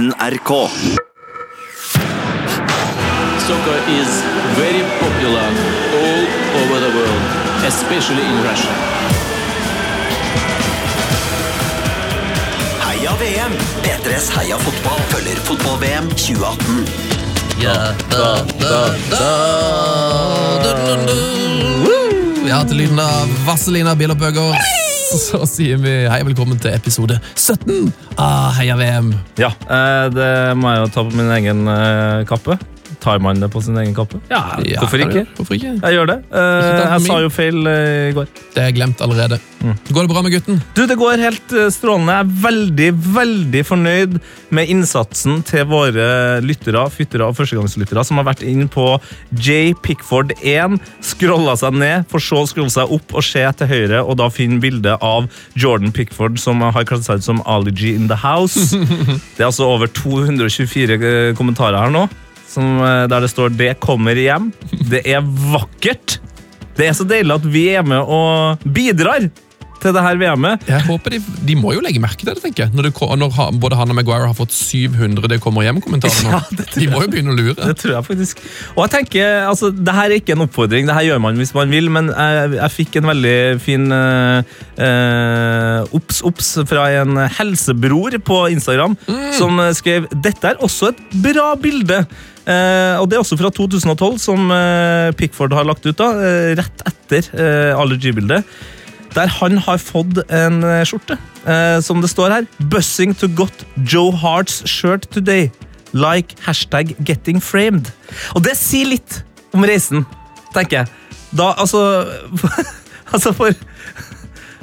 NRK. Soccer is very popular all over the world, especially in Russia. Heia VM! P3s Heia fotball følger fotball-VM 2018. Ja, da, da, da. Du, du, du. Ja, til lyden av Vazelina Bilopphøger så sier vi hei og velkommen til episode 17 av Heia VM. Ja, eh, det må jeg jo ta på min egen eh, kappe. Tar man det på sin egen kappe? Ja, Ja, hvorfor ikke? Hvorfor ikke? Jeg gjør det. Eh, jeg sa jo feil eh, i går. Det er glemt allerede. Går det bra med gutten? Du, Det går helt eh, strålende. Jeg er veldig veldig fornøyd med innsatsen til våre lyttere fyttere og førstegangslyttere som har vært inn på J. Pickford1, scrolla seg ned, for så å scrolle seg opp og se til høyre, og da finne bildet av Jordan Pickford, som har ut som Ali G in the house. Det er altså over 224 eh, kommentarer her nå, som, eh, der det står 'Det kommer hjem'. Det er vakkert! Det er så deilig at vi er med og bidrar til det her VM-et. Jeg håper de, de må jo legge merke til det, tenker jeg. Når, det, når både han og Maguire har fått 700 det kommer hjem-kommentarer nå. Ja, de må jo begynne å lure. Det tror jeg faktisk. Og jeg tenker, altså, det her er ikke en oppfordring, det her gjør man hvis man vil, men jeg, jeg fikk en veldig fin eh, eh, obs, obs fra en helsebror på Instagram, som eh, skrev «Dette er også et bra bilde». Uh, og det er også fra 2012, som uh, Pickford har lagt ut da, uh, rett etter eh, allergy-bildet. Der han har fått en eh, skjorte, eh, som det står her. Bussing to got Joe Harts shirt today. Like hashtag getting framed. Og det sier litt om reisen, tenker jeg. Da, altså Altså, for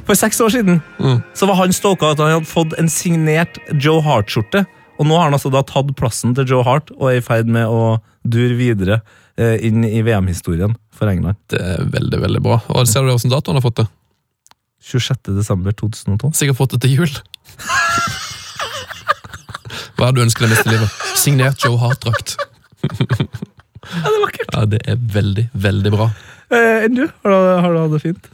For seks år siden Mm. så var han stoka at han hadde fått en signert Joe Hart-skjorte. Og nå har han altså da tatt plassen til Joe Hart og er i ferd med å dure videre eh, inn i VM-historien for England. Det er veldig, veldig bra. Og Ser du hvordan dato han har fått det? 26. desember 2012. Sikkert fått det til jul. Hva er det du ønsker deg mest i livet? Signert Joe Hart-drakt. Ja, det er vakkert. Ja, det er veldig, veldig bra. Eh, Enn du? Har du, har du hatt det fint?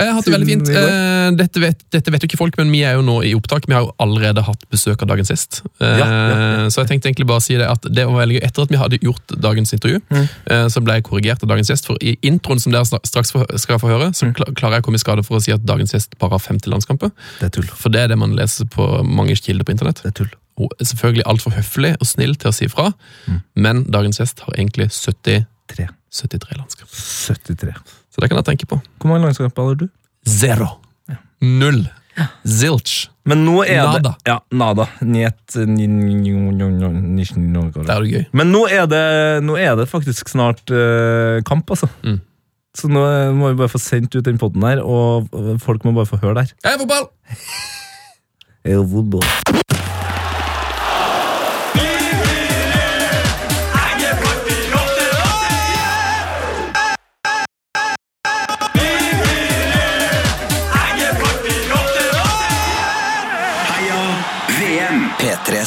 Jeg har hatt det veldig fint. Eh, Dette vet, dette vet jo ikke folk, men vi er jo nå i opptak. Vi har jo allerede hatt besøk av Dagens Gjest. Eh, Ja, ja, ja. Så jeg tenkte egentlig bare å si det at det var veldig gøy. Etter at vi hadde gjort dagens intervju, Mm. eh, så ble jeg korrigert av Dagens Gjest. For i introen som dere straks skal få høre, Mm. så klarer jeg å komme i skade for å si at Dagens Gjest bare har 50 landskamper. Det er tull. For det er det man leser på mange kilder på internett. Det er tull. Er selvfølgelig altfor høflig og snill til å si fra, Mm. men dagens gjest har egentlig 70, Tre. 73 landskap. 73. Så det kan jeg tenke på. Hvor mange landskamper har du? Zero. Null. Zilch. Men nå er Nada. det Ja, nada. Njet Det er jo gøy. Men nå er det, nå er det faktisk snart uh, kamp, altså. Mm. Så nå må vi bare få sendt ut den podden her, og folk må bare få høre der. Hei, fotball! El fotball.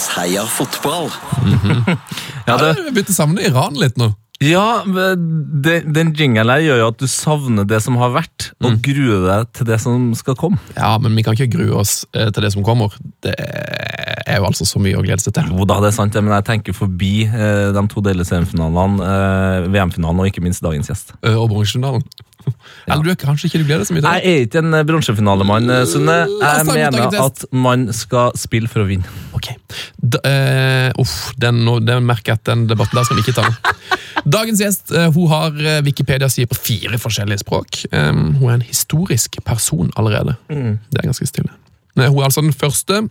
P3s Heia fotball. Ja, det, Jeg begynte å savne Iran litt nå. ja det, den jingelen her gjør jo at du savner det som har vært, og gruer deg til det som skal komme. Ja, men vi kan ikke grue oss eh, til det som kommer. Det er jo altså så mye å glede seg til. Jo da, det er sant, men jeg tenker forbi eh, de to deler semifinalene, eh, VM-finalen og ikke minst dagens gjest. Og bronsefinalen. Eller du er kanskje ikke du gleder så mye til? Jeg er ikke en eh, bronsefinalemann, eh, Sunne. Jeg mener at man skal spille for å vinne. Ok. Da, eh, uff, den, den merker jeg at den debatten der skal vi ikke ta. Dagens gjest eh, hun har eh, Wikipedia-sider på fire forskjellige språk. Hun er en historisk person allerede. Det er ganske stille. Hun er altså den første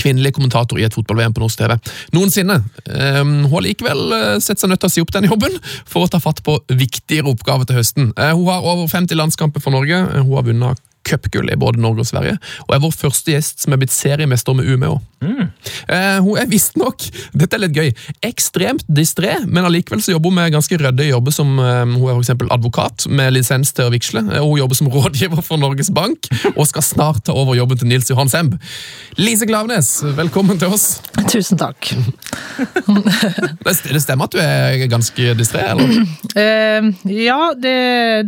kvinnelige kommentator i et fotball-VM på norsk TV noensinne. Eh, hun har likevel eh, sett seg nødt til å si opp den jobben for å ta fatt på viktigere oppgaver til høsten. Eh, hun har over 50 landskamper for Norge. Eh, Hun har vunnet cupgull i både Norge og Sverige, og er vår første gjest som er blitt seriemester med Umeå. Eh, hun er visstnok, dette er litt gøy, ekstremt distré, men allikevel så jobber hun med ganske ryddige jobber som eh, hun er for eksempel advokat med lisens til å vigsle. og hun jobber som rådgiver for Norges Bank og skal snart ta over jobben til Nils Johan Semb. Lise Klaveness, velkommen til oss. Tusen takk. Det det stemmer at du er ganske distré, eller? Eh, ja, det,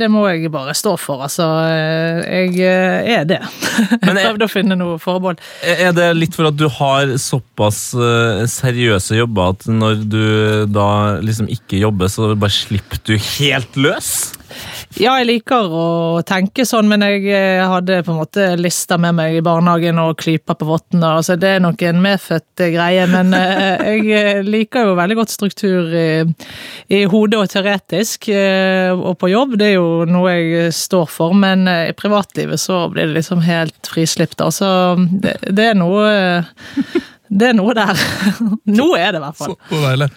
det må jeg bare stå for, altså. Eh, Jeg eh, er det. Jeg jeg- prøvde å finne noe forbehold. Er det litt for at du har såpass eh, seriøse jobber at når du da liksom ikke jobber, så bare slipper du helt løs? Ja, jeg liker å tenke sånn, men jeg eh, hadde på en måte lista med meg i barnehagen og klypa på vottene. Altså, det er nok en medfødt eh, greie, men eh, jeg liker jo veldig godt struktur i, i hodet og teoretisk. Og på jobb, det er jo noe jeg står for, men i privatlivet så blir det liksom helt frislipp, da. Så det, det er noe Det er noe der. Noe er det i hvert fall. Så, deilig.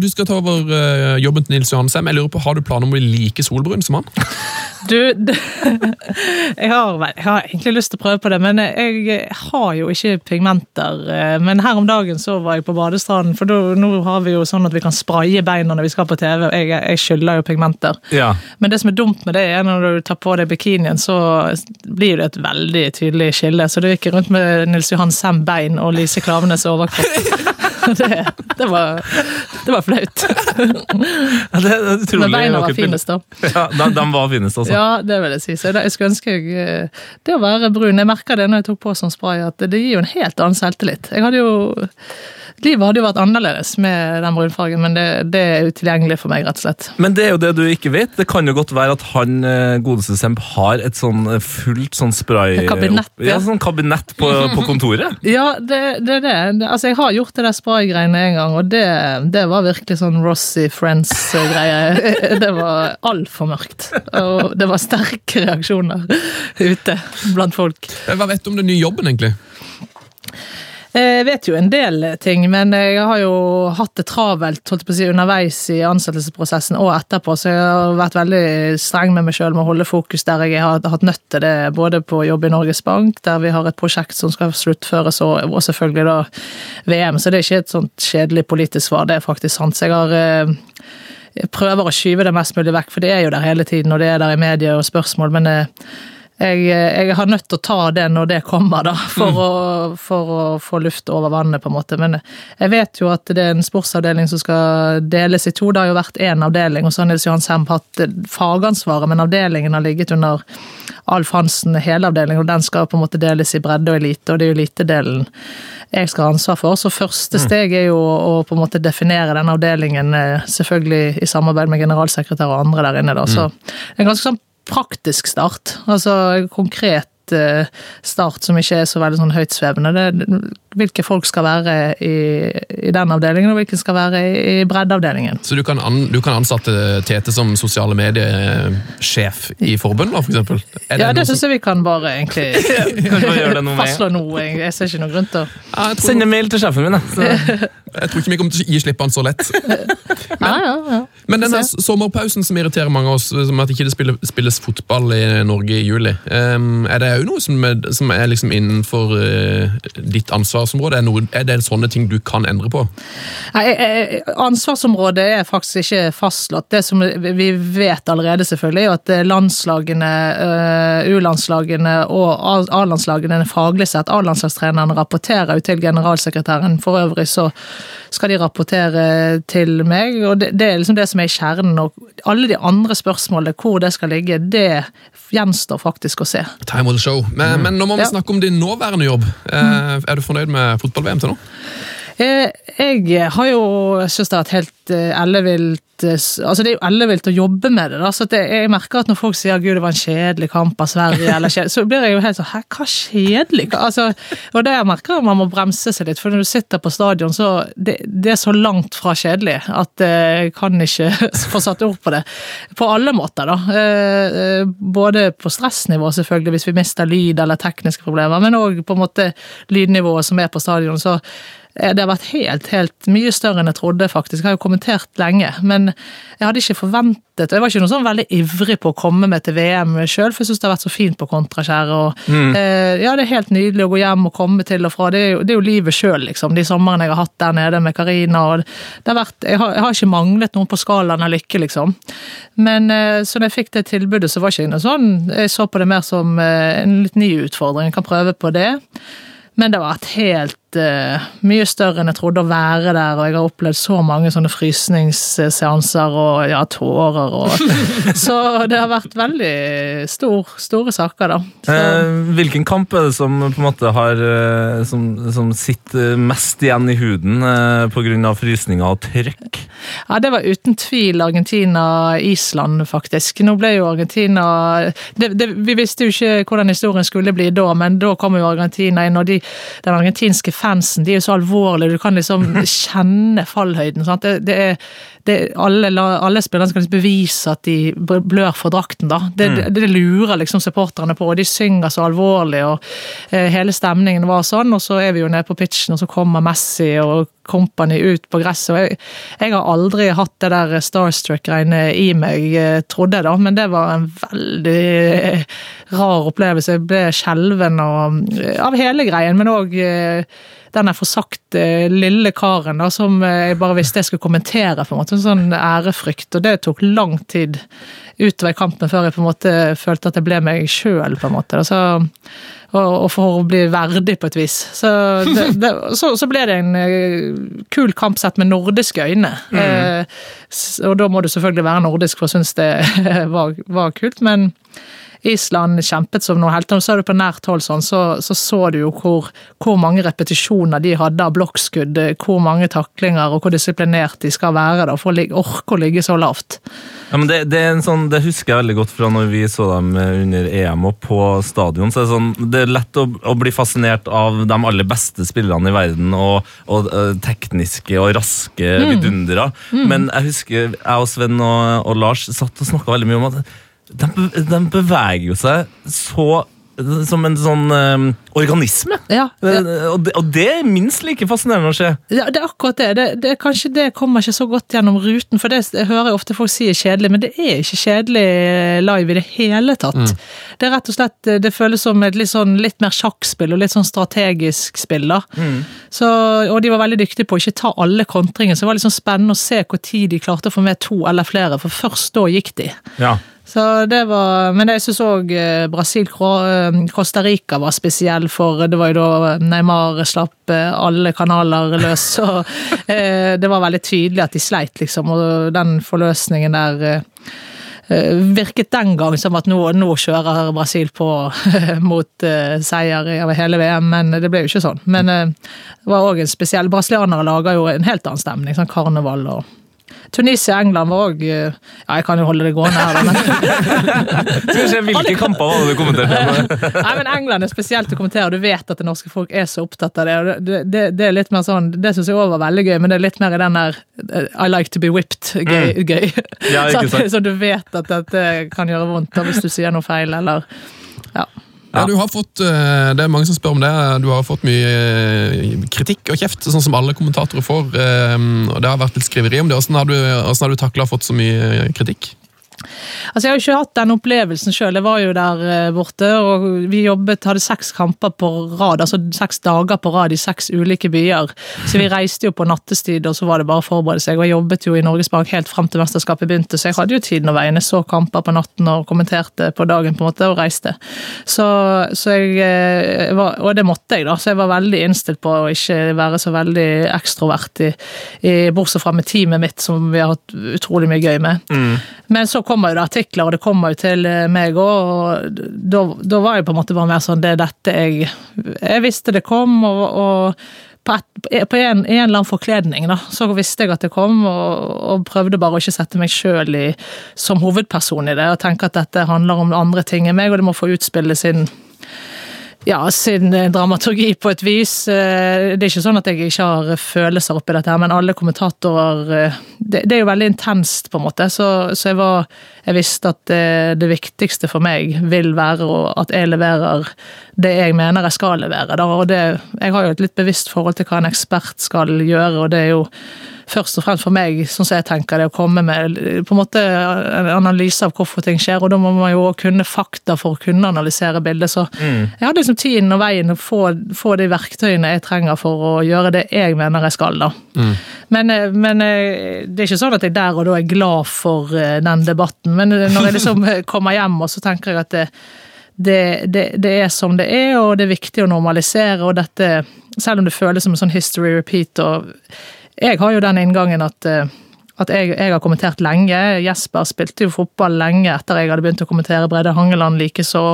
Du skal ta over eh, jobben til Nils Johan Sem. Jeg lurer på, Har du planer om å bli like solbrun som han? Du, det, jeg, har, jeg har egentlig lyst til å prøve på det, men jeg har jo ikke pigmenter. eh, Men her om dagen så var jeg på badestranden, for då, nå har vi jo sånn at vi kan spraye beina når vi skal på TV. og Jeg, jeg skyller jo pigmenter. Ja. Men det som er dumt med det, er når du tar på deg bikinien, så blir det et veldig tydelig skille. Så du gikk rundt med Nils Johan Sem bein og Lise Klavenes overkropp. Det, det, var, det var flaut. Ja, Det er utrolig Men beina var finest, da. Ja, de, de var finest, altså. Ja, det vil jeg si. Så jeg skulle ønske jeg eh, Det å være brun Jeg merka det når jeg tok på som spray, at det gir jo en helt annen selvtillit. Jeg hadde jo Livet hadde jo vært annerledes med den brunfargen, men det, det er utilgjengelig for meg, rett og slett. Men det er jo det du ikke vet. Det kan jo godt være at han eh, godeste Semp har et sånn eh, fullt sånn spray... Et kabinett, ja. ja. sånn kabinett på, på kontoret. Ja, det er det, det. Altså, jeg har gjort det der spraygreiene en gang, og det, det var virkelig sånn Rossi Friends-greie. Det var altfor mørkt. Og det var sterke reaksjoner ute blant folk. Hva vet du om den nye jobben, egentlig? Jeg vet jo en del ting, men jeg har jo hatt det travelt holdt på å si, underveis i ansettelsesprosessen og etterpå, så jeg har vært veldig streng med meg sjøl med å holde fokus der jeg har hatt nødt til det, både på jobb i Norges Bank, der vi har et prosjekt som skal sluttføres, og selvfølgelig da VM. Så det er ikke et sånt kjedelig politisk svar, det er faktisk sant. Så jeg har eh, jeg prøver å skyve det mest mulig vekk, for det er jo der hele tiden, og det er der i media og spørsmål, men eh, jeg, jeg har nødt til å ta det når det kommer, da, for, å, for å få luft over vannet, på en måte. Men jeg vet jo at det er en sportsavdeling som skal deles i to. Det har jo vært én avdeling, og så har Nils Johan Semb hatt fagansvaret, men avdelingen har ligget under Alf Hansen, hele avdelingen, og den skal på en måte deles i bredde og elite, og det er jo elitedelen jeg skal ha ansvar for. Så første steg er jo å på en måte definere den avdelingen, eh, selvfølgelig i samarbeid med generalsekretær og andre der inne. da, så er en ganske sånn praktisk start. Altså konkret eh, start som ikke er så veldig sånn høytsvevende. Det, hvilke folk skal være i, i den avdelingen, og hvilke skal være i, i breddeavdelingen. Så du kan, an, du kan ansatte Tete som sosiale mediesjef i forbund, da, for eksempel? Er Ja, det syns jeg vi kan bare egentlig fastslå nå. Jeg, jeg ser ikke noe grunn til å Ja, Send en mail til sjefen min, da. Jeg tror ikke vi kommer til å gi slipp på han så lett. Ja, ja, ja. Men denne Se. sommerpausen som irriterer mange av oss, som at ikke det spiller, spilles fotball i Norge i juli, um, er det òg noe som er, som er liksom innenfor uh, ditt ansvarsområde? Er, noe, er det sånne ting du kan endre på? Nei, eh, Ansvarsområdet er faktisk ikke fastslått. Det som vi vet allerede, selvfølgelig, er at landslagene, eh, U-landslagene og A-landslagene faglig sett, A-landslagstrenerne rapporterer jo til generalsekretæren. For øvrig så skal de rapportere til meg, og det, det er liksom det som er kjernen. Og alle de andre spørsmålene, hvor det skal ligge, det gjenstår faktisk å se. Time will show. Men, men nå må vi Ja. snakke om din nåværende jobb. Mm. Er du fornøyd med fotball-VM til nå? Eh, Jeg har jo synes det har vært helt eh, ellevilt eh, Altså, det er jo ellevilt å jobbe med det, da. Så det, jeg merker at når folk sier 'gud, det var en kjedelig kamp av Sverige', eller kjedelig, så blir jeg jo helt sånn 'hæ, hva kjedelig?' Altså, og det jeg merker man må bremse seg litt, for når du sitter på stadion, så det, det er så langt fra kjedelig at jeg kan ikke få satt ord på det. På alle måter, da. Både på stressnivå, selvfølgelig, hvis vi mister lyd eller tekniske problemer, men òg på en måte lydnivået som er på stadion. så Det har vært helt, helt mye større enn jeg trodde, faktisk. Jeg har jo kommentert lenge, men jeg hadde ikke forventet og Jeg var ikke noe sånn veldig ivrig på å komme med til VM sjøl, for jeg syns det har vært så fint på kontraskjæret. Og, eh, ja, det er helt nydelig å gå hjem og komme til og fra. Det er jo, det er jo livet sjøl, liksom. De somrene jeg har hatt der nede med Karina. og det har vært, jeg, har, jeg har ikke manglet noen på skalaen av lykke, liksom. Men eh, så når jeg fikk det tilbudet, så var ikke noe sånn Jeg så på det mer som eh, en litt ny utfordring. Jeg kan prøve på det. Men det har vært helt eh, mye større enn jeg trodde å være der, og jeg har opplevd så mange sånne frysningsseanser og ja, tårer og Så det har vært veldig stor, store saker, da. Eh, hvilken kamp er det som på en måte har eh, som, som sitter mest igjen i huden eh, pga. frysninger og trøkk? ja, det var uten tvil Argentina-Island, faktisk. Nå ble jo Argentina det, det, Vi visste jo ikke hvordan historien skulle bli da, men da kom jo Argentina inn, og de, den argentinske fansen de er jo så alvorlige, du kan liksom kjenne fallhøyden. Det, det er det, alle, alle spillerne skal liksom bevise at de blør for drakten. da. Det, det, det lurer liksom supporterne på, og de synger så alvorlig. og eh, Hele stemningen var sånn, og så er vi jo nede på pitchen, og så kommer Messi og company ut på gresset. og Jeg, jeg har aldri hatt det der starstruck-greiene i meg, eh, trodde jeg da, men det var en veldig eh, rar opplevelse. Jeg ble skjelven eh, av hele greien, men òg den der forsagte lille karen da, som eh, jeg bare visste jeg skulle kommentere. på en måte, en Sånn ærefrykt. Og det tok lang tid utover i kampen før jeg på en måte følte at jeg ble meg sjøl. Altså, og, og for å bli verdig, på et vis. Så, det, det, så, så ble det en eh, kul kamp sett med nordiske øyne. Eh, og da må du selvfølgelig være nordisk for å synes det var, var kult, men Island kjempet som noe helt. Og så du på nært hold sånn, så, så så du jo hvor, hvor mange repetisjoner de hadde av blokkskudd, hvor mange taklinger og hvor disiplinert de skal være da, for å orke å ligge så lavt. Ja, men det, det, er en sånn, det husker jeg veldig godt fra når vi så dem under EM og på stadion. så er Det, sånn, det er lett å, å bli fascinert av de aller beste spillerne i verden og, og eh, tekniske og raske vidundere. Men jeg husker jeg og Sven og, og Lars satt og snakka veldig mye om at de, be- de beveger jo seg så som en sånn eh, organisme. Ja, ja. Eh, Og, det, og det er minst like fascinerende å se. Ja, det er akkurat det. det, det kanskje det kommer ikke så godt gjennom ruten, for det jeg hører jeg ofte folk si er kjedelig, men det er ikke kjedelig live i det hele tatt. Det er rett og slett, det føles som et litt, sånn, litt mer sjakkspill og litt sånn strategisk spill. da. Så, og de var veldig dyktige på å ikke ta alle kontringene, så det var litt sånn spennende å se hvor tid de klarte å få med to eller flere, for først da gikk de. Ja. Så det var, Men jeg syns òg Brasil-Costa Rica var spesiell, for det var jo da Neymar slapp eh, alle kanaler løs. Eh, det var veldig tydelig at de sleit, liksom. Og den forløsningen der eh, eh, virket den gang som at nå, nå kjører Brasil på mot eh, seier over hele VM, men det ble jo ikke sånn. Men eh, det var òg en spesiell Brasilianere lager jo en helt annen stemning, sånn karneval og Tunisia-England var òg Ja, jeg kan jo holde det gående her, men Skal vi se, Hvilke kamper var det du kommenterte? Nei, men England er spesielt å kommentere, og du vet at det norske folk er så opptatt av det. og Det, det, det er litt mer sånn, det syns jeg òg var veldig gøy, men det er litt mer i den der eh, I like to be whipped gøy. gøy. Ja, så, så du vet at dette kan gjøre vondt da, hvis du sier noe feil, eller ja. Ja, du har fått, eh, Det er mange som spør om det. Du har fått mye eh, kritikk og kjeft, sånn som alle kommentatorer får. eh, og Det har vært litt skriveri om det. Hvordan har du, hvordan du takla fått så mye kritikk? Altså, Jeg har jo ikke hatt den opplevelsen sjøl. Jeg var jo der eh, borte, og vi jobbet, hadde seks kamper på rad, altså seks dager på rad i seks ulike byer. Så vi reiste jo på nattestid, og så var det bare å forberede seg. Og jeg jobbet jo i Norges Bank helt fram til mesterskapet begynte, så jeg hadde jo tiden å veie. Så kamper på natten og kommenterte på dagen på en måte, og reiste. Så, så jeg eh, var, Og det måtte jeg, da, så jeg var veldig innstilt på å ikke være så veldig ekstrovert, i, i, bortsett fra med teamet mitt, som vi har hatt utrolig mye gøy med. Men så kommer jo det artikler, og det kommer jo til eh, meg òg, og da, da var jeg på en måte bare mer sånn Det er dette jeg Jeg visste det kom, og, og på, et, på en, en eller annen forkledning, da, så visste jeg at det kom, og, og prøvde bare å ikke sette meg sjøl som hovedperson i det, og tenke at dette handler om andre ting enn meg, og det må få utspille sin ja, sin eh, dramaturgi på et vis. Eh, Det er ikke sånn at jeg ikke har følelser oppi dette, her, men alle kommentatorer eh, Det, er jo veldig intenst, på en måte, så, så jeg, var, jeg visste at det, det viktigste for meg vil være at jeg leverer det jeg mener jeg skal levere. Da. Og det, jeg har jo et litt bevisst forhold til hva en ekspert skal gjøre, og det er jo først og fremst for meg, sånn som jeg tenker det, å komme med på en måte en analyse av hvorfor ting skjer, og da må man jo kunne fakta for å kunne analysere bildet. Så jeg hadde liksom tiden og veien å få, få de verktøyene jeg trenger for å gjøre det jeg mener jeg skal, da. Men, eh, men eh, det er ikke sånn at jeg der og da er glad for eh, den debatten, men når jeg liksom kommer hjem, og så tenker jeg at det, det, det, det er som det er, og det er viktig å normalisere, og dette selv om det føles som en sånn history repeat. og Jeg har jo den inngangen at, eh, at jeg, jeg har kommentert lenge. Jesper spilte jo fotball lenge etter jeg hadde begynt å kommentere Brede Hangeland likeså.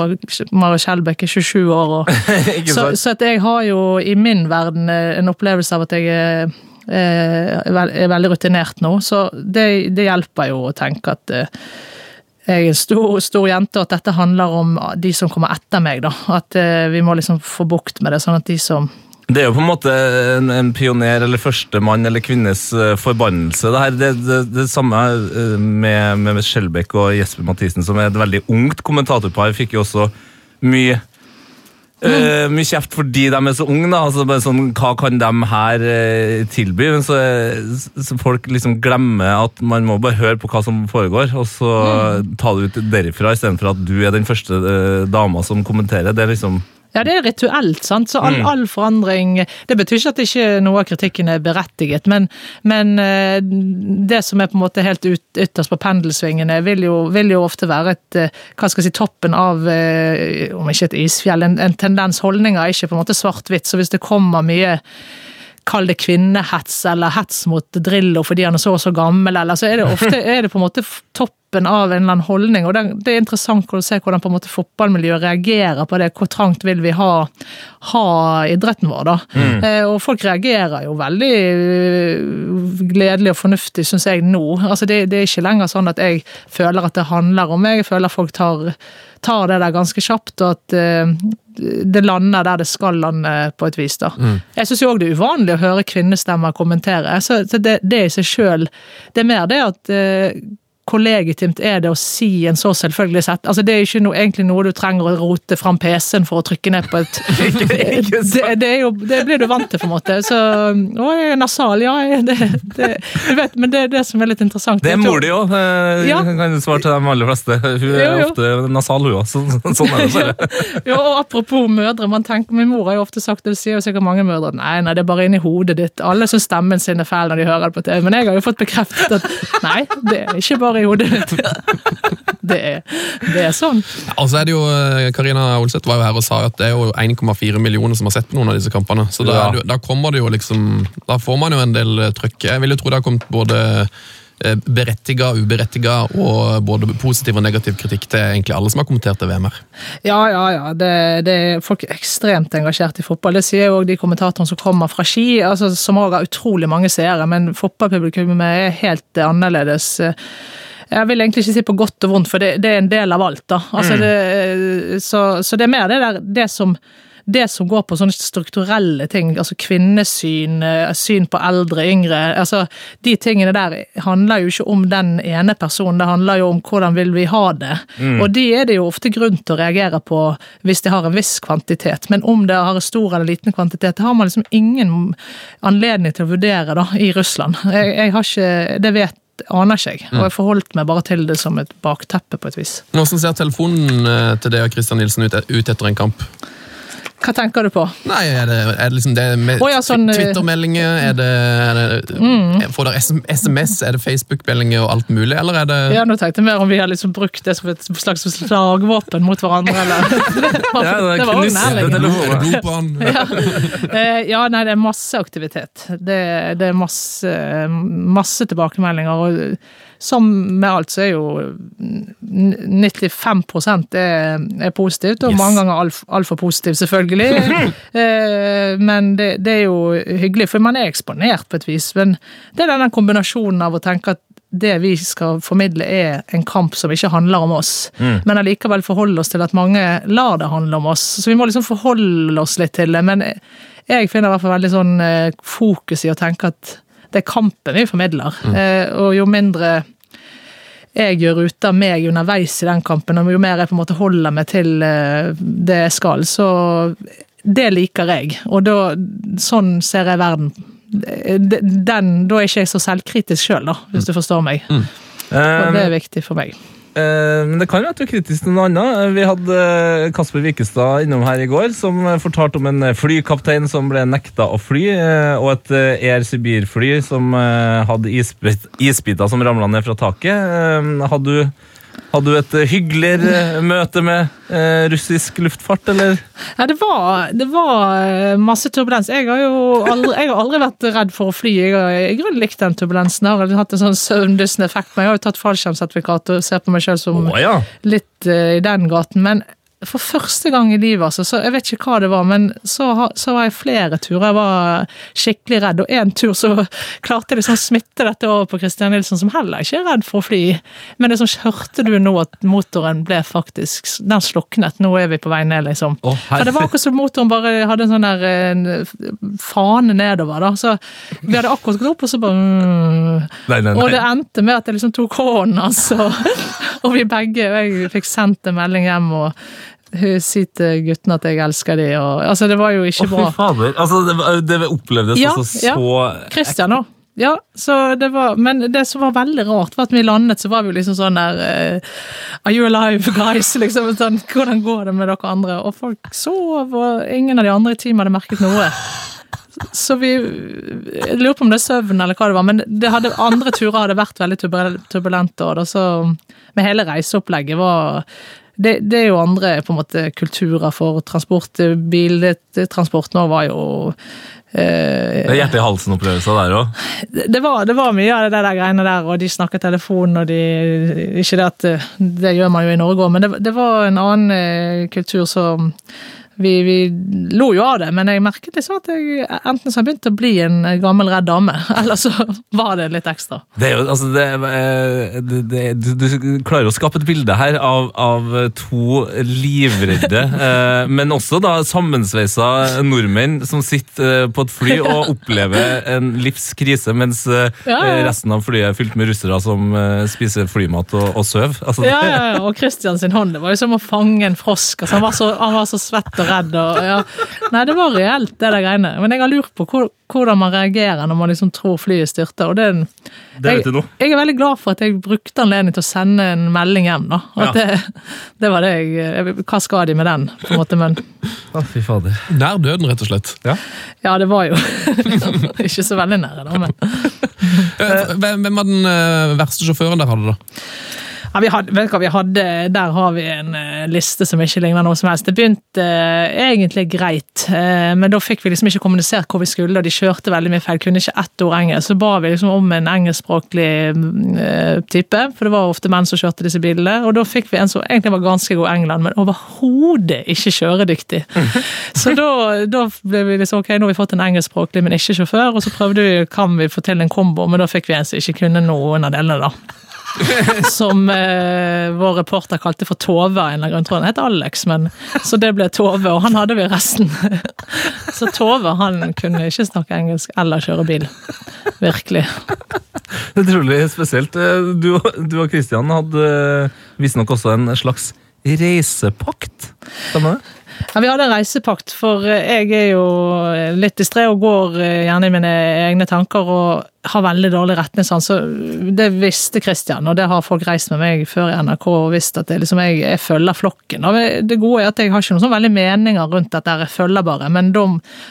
Mario Skjelbæk er 27 år. Og, så, så at jeg har jo i min verden eh, en opplevelse av at jeg er, eh, er veldig rutinert nå. Så det, det hjelper jo å tenke at jeg er en stor, stor jente, og at dette handler om de som kommer etter meg. da. At vi må liksom få bukt med det, sånn at de som Det er jo på en måte en, en pioner eller førstemann eller kvinnes eh, forbannelse. Det, her, det, det, det samme eh, med, med Skjelbæk og Jesper Mathisen, som er et veldig ungt kommentatorpar, fikk jo også mye uh, mye kjeft fordi de er så unge. da, altså bare sånn, Hva kan de her uh, tilby? Men så, så folk liksom glemmer at man må bare høre på hva som foregår, og så ta det ut derifra, istedenfor at du er den første uh, dama som kommenterer. Det er liksom Ja, det er rituelt, sant. Så all, all forandring Det betyr ikke at ikke noe av kritikken er berettiget, men, men eh, det som er på en måte helt ut, ytterst på pendelsvingene, vil jo, vil jo ofte være et eh, Hva skal jeg si, toppen av eh, Om ikke et isfjell, en, en tendens. Holdninger er ikke på en måte svart-hvitt, så hvis det kommer mye Kall det kvinnehets eller hets mot Drillo fordi han er så og så gammel, eller så er det ofte er det på en måte f- toppen av en eller annen holdning. og Det, det er interessant å se hvordan på en måte fotballmiljøet reagerer på det. Hvor trangt vil vi ha, ha idretten vår, da? Eh, og folk reagerer jo veldig eh, gledelig og fornuftig, syns jeg, nå. Altså det, det er ikke lenger sånn at jeg føler at det handler om meg. Jeg føler folk tar, tar det der ganske kjapt, og at eh, det lander der det skal lande på et vis. da. Jeg syns òg det er uvanlig å høre kvinnestemmer kommentere. så det, det i seg sjøl Det er mer det at eh, hvor legitimt er det å si en så selvfølgelig sett? Altså, det er ikke noe, egentlig noe du trenger å rote fram PC-en for å trykke ned på et det, det, jo, det blir du vant til, på en måte. Så Å, jeg er nasal, ja. Det, det, du vet, men det er det som er litt interessant. Det er mor di òg, kan du svare til de aller fleste. Hun er Jo, jo. ofte nasal, hun òg. Så, sånn er det bare. ja, og apropos mødre, man tenker, min mor har jo ofte sagt det sier jo sikkert mange mødre, nei, nei, det er bare inni hodet ditt. Alle syns stemmen sin er fæl når de hører det på TV, men jeg har jo fått bekreftet at nei, det er ikke bare i hodet ditt. Det er, det er sånn. Og så er det jo, eh, Karina Olseth var jo her og sa at det er jo 1,4 millioner som har sett på noen av disse kampene. Så da, Ja. da kommer det jo liksom Da får man jo en del eh, trøkk. Jeg vil jo tro det har kommet både eh, berettiga, uberettiga og både positiv og negativ kritikk til egentlig alle som har kommentert det VM-er. Ja, ja, ja. Det, det er folk er ekstremt engasjert i fotball. Det sier jo òg de kommentatorene som kommer fra Ski, altså, som òg har utrolig mange seere, men fotballpublikummet er helt annerledes. Jeg vil egentlig ikke si på godt og vondt, for det, det er en del av alt. da. Altså, det, så, så det er mer det der det som det som går på sånne strukturelle ting, altså kvinnesyn, eh, syn på eldre, yngre altså De tingene der handler jo ikke om den ene personen, det handler jo om hvordan vil vi ha det. Og de er det jo ofte grunn til å reagere på hvis de har en viss kvantitet. Men om det har en stor eller liten kvantitet, det har man liksom ingen anledning til å vurdere da, i Russland. Jeg, jeg har ikke Det vet aner ikke jeg, og jeg forholdt meg bare til det som et bakteppe på et vis. Hvordan ser telefonen eh, til deg og Christian Nilsen ut, ut etter en kamp? Hva tenker du på? Nei, er det, er det liksom det med oh, ja, sånn, eh, Twitter-meldinger? Er det, er det Får dere SMS? Er det Facebook-meldinger og alt mulig, eller er det Ja, nå tenkte jeg mer om vi har liksom brukt det som et slags slagvåpen mot hverandre, eller Det var, Ja, det det var også nærliggende. han? Eh, Ja, nei, det er masse aktivitet. Det, det er masse, masse tilbakemeldinger. Og som med alt, så er jo n- 95 er, er positivt, og Yes. mange ganger altfor alt positivt, selvfølgelig. Eh, Men det, det er jo hyggelig, for man er eksponert på et vis. Men det er denne kombinasjonen av å tenke at det vi skal formidle er en kamp som ikke handler om oss, men allikevel forholde oss til at mange lar det handle om oss. Så vi må liksom forholde oss litt til det. Men jeg finner i hvert fall veldig sånn eh, fokus i å tenke at det er kampen vi formidler. Eh, Og jo mindre jeg gjør ut av meg underveis i den kampen, og jo mer jeg på en måte holder meg til eh, det jeg skal, så det liker jeg. Og da, sånn ser jeg verden. Den, da er ikke jeg så selvkritisk sjøl, da, hvis du forstår meg. Og det er viktig for meg. Eh, men det kan være at du er kritisk til noe annet. Vi hadde eh, Kasper Wikestad innom her i går, som eh, fortalte om en eh, flykaptein som ble nekta å fly, eh, og et eh, Air Sibir-fly som eh, hadde isbit, isbiter som ramla ned fra taket. Eh, Hadde du Hadde du et eh, hyggeligere eh, møte med eh, russisk luftfart, eller? Ja, det var, det var masse turbulens. Jeg har jo aldri, jeg har aldri vært redd for å fly. Jeg har i grunnen likt den turbulensen. Jeg har hatt en sånn søvndyssende effekt, men jeg har jo tatt fallskjermsertifikat og ser på meg sjøl som oh, ja. litt i den gaten. Men for første gang i livet, altså, så jeg vet ikke hva det var, men så, så var jeg flere turer. Jeg var skikkelig redd, og en tur så klarte jeg liksom smitte dette over på Christian Nilsen, som heller ikke er redd for å fly. Men det sånn, hørte du nå at motoren ble faktisk Den sluknet. Nå er vi på vei ned, liksom. Oh, For det var akkurat som motoren bare hadde en sånn der en fane nedover, da. Så vi hadde akkurat gått opp, og så bare mm. Nei, nei, Og det endte med at jeg liksom tok hånden hans, og, og vi begge og Jeg fikk sendt en melding hjem og hun sier til guttene at jeg elsker dem. Og, altså, det var jo Å, ikke fy fader. Altså, det, var- det opplevdes Ja, altså ja. så Christian òg. Ja, så det var, men det som var veldig rart, var at vi landet, så var vi jo liksom sånn der eh, Are you alive, guys? Liksom, sånn, Hvordan går det med dere andre? Og folk sov, og ingen av de andre i teamet hadde merket noe. Så vi Jeg lurer på om det er søvn eller hva det var, men det hadde, andre turer hadde vært veldig turbulente. Og det, så, med hele reiseopplegget var det, det er jo andre på en måte kulturer for transport. Biltransport nå var jo eh, Det er hjerte i halsen-opplevelser der òg. det, var, det var mye av det der greiene der, og de snakket telefon, og de Ikke det at eh, det gjør man jo i Norge òg, men det, det var en annen eh, kultur som vi, vi lo jo av det, men jeg merket liksom at jeg enten så har begynt å bli en gammel, redd dame, eller så var det litt ekstra. Det er jo, altså, det, eh, det, det, du, du klarer å skape et bilde her av, av to livredde, eh, men også da sammensveisa nordmenn som sitter eh, på et fly og opplever en livskrise, mens Ja, ja, ja. resten av flyet er fylt med russere som spiser flymat og, og sover. Altså, Ja, ja, ja, og Christian sin hånd, det var jo som å fange en frosk. Altså, han, var så, han var så svett og redd. Og, ja. Nei, det var reelt, det der greiene. Men jeg har lurt på hvordan man reagerer når man liksom tror flyet styrter. Og det, Det vet du nå. Jeg, jeg er veldig glad for at jeg brukte anledning til å sende en melding hjem. da. At Ja. det, det var det jeg, jeg Hva skal de med den? på en måte, men Å, fy fader. Nær døden, rett og slett. ja, det var jo ikke så veldig nære, da. men... Eh, Hvem hvem var den eh, verste sjåføren der hadde, da? Ja, vi hadde, vet du hva vi hadde, Der har vi en eh, liste som ikke ligner noe som helst. Det begynte eh, egentlig greit, eh, men da fikk vi liksom ikke kommunisert hvor vi skulle, og de kjørte veldig mye feil. Kunne ikke ett ord engelsk. Så ba vi liksom om en engelskspråklig eh, type, for det var ofte menn som kjørte disse bilene. Og da fikk vi en som egentlig var ganske god i England, men overhodet ikke kjøredyktig. Så da, da ble vi liksom ok, nå har vi fått en engelskspråklig, men ikke sjåfør, og så prøvde vi kan vi få til en kombo, men da fikk vi en som ikke kunne noen av delene, da som eh, vår reporter kalte for Tove en eller annen grunn. Han het Alex, men så det ble Tove, og han hadde vi resten. så Tove han kunne ikke snakke engelsk eller kjøre bil. Virkelig. Utrolig spesielt. Eh, Du, du og Kristian hadde eh, visstnok også en slags reisepakt. Stemmer det? Ja, Vi hadde en reisepakt, for eh, jeg er jo litt distré og går gjerne i mine egne tanker og har veldig dårlig retningssans. Så det visste Christian, og det har folk reist med meg før i NRK og visst at det liksom jeg, jeg følger flokken. Og det gode er at jeg har ikke noen sånn veldig meninger rundt dette, jeg følger bare. Men da,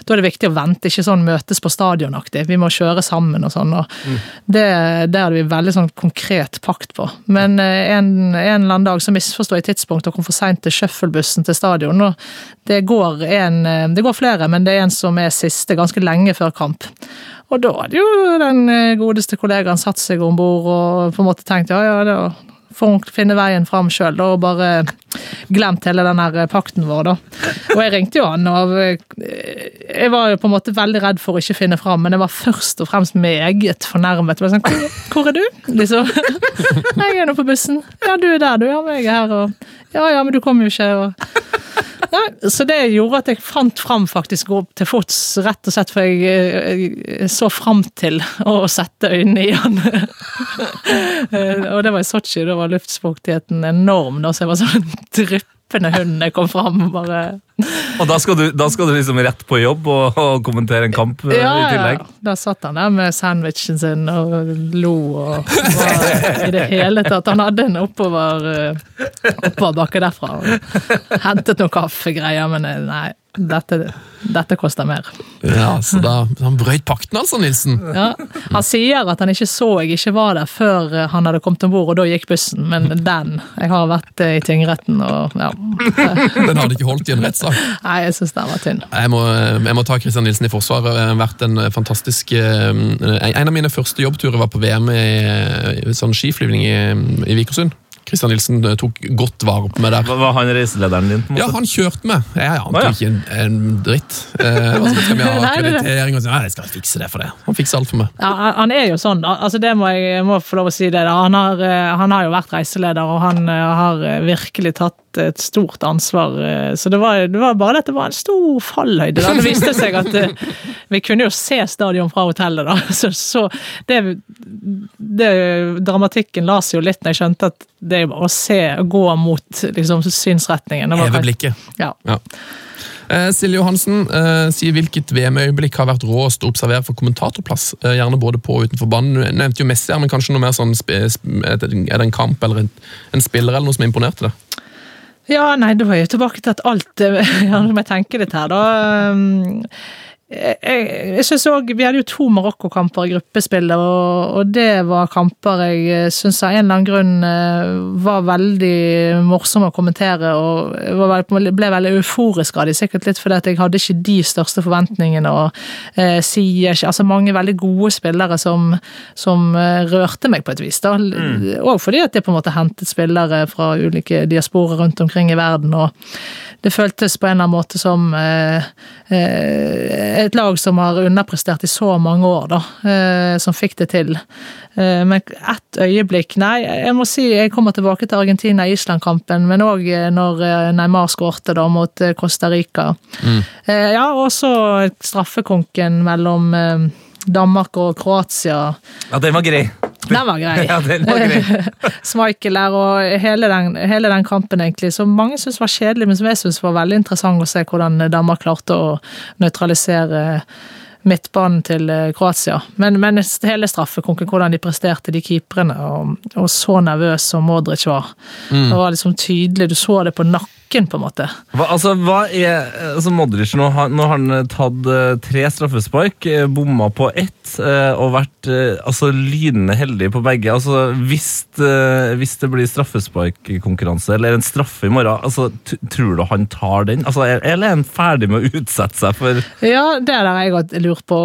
er det viktig å vente, ikke sånn møtes på stadionaktig. Vi må kjøre sammen og sånn. og Det, det hadde vi veldig sånn konkret pakt på. Men eh, en, en eller annen dag så misforsto jeg tidspunktet og kom for seint til shufflebussen til stadion. og det går, en, eh, det går flere, men det er en som er siste ganske lenge før kamp. Og da hadde jo den eh, godeste kollegaen satt seg om bord og på en måte tenkt ja, ja, da får finne veien fram sjøl, og bare glemt hele den her pakten vår, da. Og jeg ringte jo han, og eh, jeg var jo på en måte veldig redd for å ikke finne fram, men jeg var først og fremst meget fornærmet. Sånn, hvor, hvor er du? Liksom. Jeg er nå på bussen. Ja, du er der, du. Ja, men jeg er her, og Ja, ja, men du kommer jo ikke, og Nei, så det gjorde at jeg fant fram faktisk til fots, rett og slett for jeg, jeg så fram til å sette øynene i han. Eh, og det var i Sotsji, da var luftfuktigheten enorm, da, så jeg var sånn dryppende hund jeg kom fram. og bare... Og da skal, du, da skal du liksom rett på jobb og, og kommentere en kamp eh, Ja, i tillegg? ja. Da satt han der med sandwichen sin og lo og var i det hele tatt. Han hadde en oppover, eh, oppoverbakke derfra. og Hentet noen kaffegreier, men eh, nei. Dette, dette koster mer. Ja, så da Han brøyt pakten, altså, Nilsen. Ja. Han sier at han ikke så jeg ikke var der før eh, han hadde kommet om bord, og da gikk bussen. Men den Jeg har vært eh, i tingretten, og ja. Den hadde ikke holdt i en rettssak. Nei, jeg syns den var tynn. Jeg må, jeg må ta Christian Nilsen i forsvar. Det har vært en fantastisk eh, En av mine første jobbturer var på VM i, i sånn skiflyvning i, i Vikersund. Christian Nilsen eh, tok godt vare på meg der. Var han reiselederen din? på en Ja, han kjørte meg. Jeg ante ah, ja. ikke en, en dritt. Eh, altså, skal vi ha er akkreditering og sånn. Nei, jeg skal fikse det for det. Han fikser alt for meg. Ja, han- er jo sånn, altså det må jeg må få lov å si. det da. Han har, eh, han har jo vært reiseleder, og han eh, har virkelig tatt et stort ansvar. eh, Så det var, det var bare at det var en stor fallhøyde. da. Det viste seg at eh, vi kunne jo se stadion fra hotellet, da. Så, så det, det Dramatikken la seg jo litt når jeg skjønte at det er bare å se, gå mot liksom, synsretningen. Heve blikket. Ja. Ja. Eh, Silje Johansen eh, sier hvilket VM-øyeblikk har vært råest å observere for kommentatorplass. Eh, gjerne både på og utenfor banen. Du nevnte jo Messi men kanskje noe mer sånn Er det en kamp eller en, en spiller eller noe som imponerte deg? Ja, nei, da er jeg tilbake til at alt eh, ja, Nå jeg tenker litt her, da. Jeg, jeg, synes også, Vi hadde jo to Marokko-kamper i gruppespillet, og, og det var kamper jeg syns av en eller annen grunn eh, var veldig morsomme å kommentere. og jeg var, vel- ble veldig euforisk av de, sikkert litt fordi at jeg hadde ikke de største forventningene. og eh, sier ikke, altså Mange veldig gode spillere som, som eh, rørte meg på et vis. da, Og fordi at jeg på en måte hentet spillere fra ulike diasporer rundt omkring i verden. og det føltes på en eller annen måte som eh, eh, et lag som har underprestert i så mange år, da. Eh, som fikk det til. Eh, men ett øyeblikk Nei, jeg må si jeg kommer tilbake til Argentina-Island-kampen, men òg når eh, Neymar skårte da mot Costa Rica. Mm. ja, og så straffekonken mellom Danmark og Kroatia. Ja, den var grei. Den var grei. Ja, den var grei. Schmeichel der og hele den, hele den kampen, egentlig, som mange syntes var kjedelig, men som jeg syntes var veldig interessant å se hvordan Danmark klarte å nøytralisere midtbanen til eh, Kroatia. Men, men hele straffekonken, hvordan de presterte, de keeperne, og, og så nervøs som Modric var. Det var liksom tydelig, du så det på nakken, på en måte. Hva, altså, hva er altså Modric nå har, nå har han eh, tatt eh, tre straffespark, eh, bomma på ett og vært altså, lynende heldig på begge. Altså, hvis, hvis det blir straffesparkkonkurranse eller en straffe i morgen, altså, tror du han tar den? Altså, er- eller er han ferdig med å utsette seg for Ja, det er det jeg har lurt på.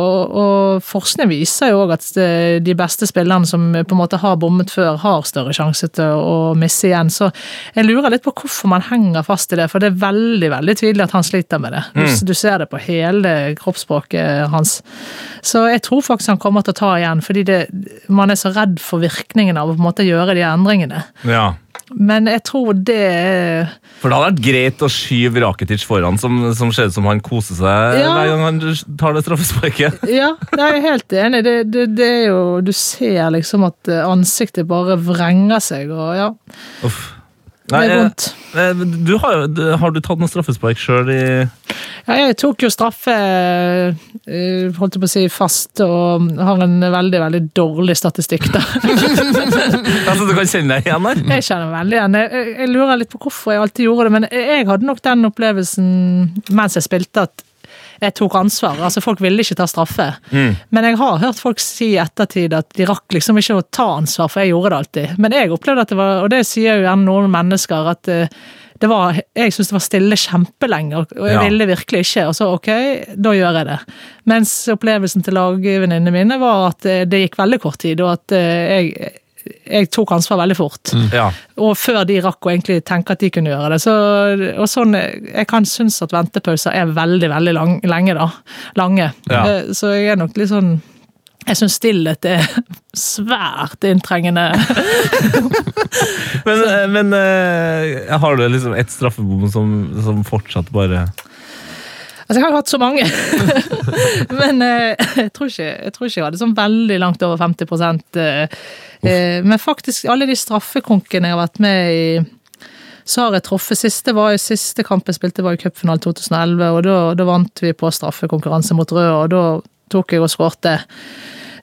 Og forskning viser jo òg at de beste spillerne som på en måte har bommet før, har større sjanse til å misse igjen. Så jeg lurer litt på hvorfor man henger fast i det, for det er veldig veldig tydelig at han sliter med det. Du, du ser det på hele kroppsspråket hans. Så jeg tror faktisk han kommer til å ta igjen, fordi det, man er så redd for virkningen av å på en måte gjøre de endringene. Ja. Men jeg tror det For det hadde vært greit å skyve Rakitic foran, som, som ser ut som han koser seg Ja. hver gang han tar det straffesparket. Ja, jeg er helt enig. Det, det, det er jo Du ser liksom at eh, ansiktet bare vrenger seg, og ja. Uff. Det Nei, er eh, vondt. eh, Du har, har du tatt noen straffespark sjøl i Ja, jeg tok jo straffe, eh, holdt jeg på å si, fast, og har en veldig, veldig dårlig statistikk, da. Altså, du kan kjenne deg igjen der? Jeg kjenner veldig igjen. Jeg- jeg lurer litt på hvorfor jeg alltid gjorde det, men jeg hadde nok den opplevelsen mens jeg spilte, at jeg tok ansvar. Altså, folk ville ikke ta straffe. Men jeg har hørt folk si i ettertid at de rakk liksom ikke å ta ansvar, for jeg gjorde det alltid. Men jeg opplevde at det var, og det sier jo gjerne noen mennesker, at eh, det var, jeg syntes det var stille kjempelenge, og og jeg Ja. ville virkelig ikke. Og så ok, da gjør jeg det. Mens opplevelsen til lagvenninnene mine var at eh, det gikk veldig kort tid, og at eh, jeg, jeg tok ansvar veldig fort. Ja. Og før de rakk å egentlig tenke at de kunne gjøre det. Så, og sånn, Jeg kan synes at ventepauser er veldig veldig lang, lenge, da. Lange. Ja. Eh, Så jeg er nok litt sånn Jeg syns stillhet er svært inntrengende. Men, eh, men eh, har du liksom ett straffebom som, som fortsatt bare Altså, jeg har hatt så mange. Men jeg, tror ikke, jeg tror ikke jeg hadde sånn veldig langt over 50 eh, eh, Men faktisk, alle de straffekonkene jeg har vært med i, så har jeg truffet. Siste var jo siste kamp jeg spilte, var i cupfinalen 2011, og da, da vant vi på straffekonkurranse mot Rød, og da tok jeg og skårte.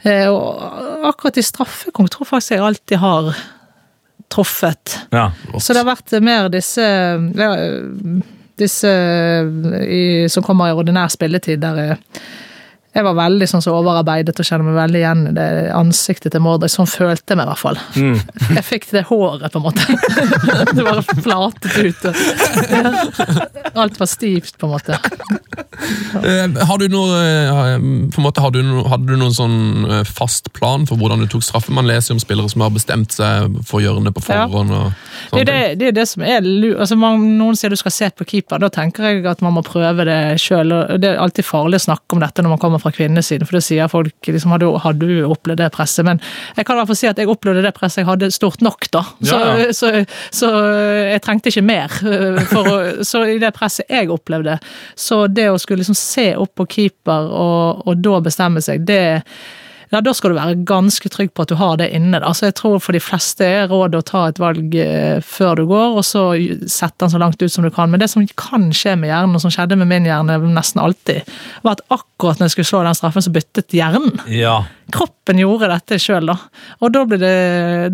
Eh, og akkurat i straffekonk tror jeg faktisk jeg alltid har truffet. Ja. Så det har vært mer disse ja, disse i, som kommer i ordinær spilletid, der jeg, jeg var veldig sånn så overarbeidet og kjenner meg veldig igjen i det ansiktet til Mordrik. Sånn følte jeg meg i hvert fall. Jeg fikk det håret, på en måte. Det bare flatet ut. Alt var stivt, på en måte. Eh, Har du noe, eh, på en måte, har du no, Hadde du noen sånn eh, fast plan for hvordan du tok straffe? Man leser jo om spillere som har bestemt seg for å gjøre det på forhånd. og Det er det, det, er det som er altså man, Noen sier du skal se på keeper, da tenker jeg at man må prøve det sjøl. Det er alltid farlig å snakke om dette når man kommer fra kvinnesiden, for da sier folk liksom, har, du, har du opplevd det presset? Men jeg kan i hvert fall si at jeg opplevde det presset jeg hadde stort nok, da. Så, Ja, ja. så, så jeg trengte ikke mer. For å, så i det presset jeg opplevde, så det å skulle liksom se opp på keeper og, og da bestemme seg, det ja, Da skal du være ganske trygg på at du har det inne. da. Altså, jeg tror For de fleste er rådet å ta et valg eh, før du går, og så sette den så langt ut som du kan. Men det som kan skje med hjernen, og som skjedde med min hjerne nesten alltid, var at akkurat når jeg skulle slå den straffen, så byttet hjernen. Ja. Kroppen gjorde dette sjøl, da. Og da blir det,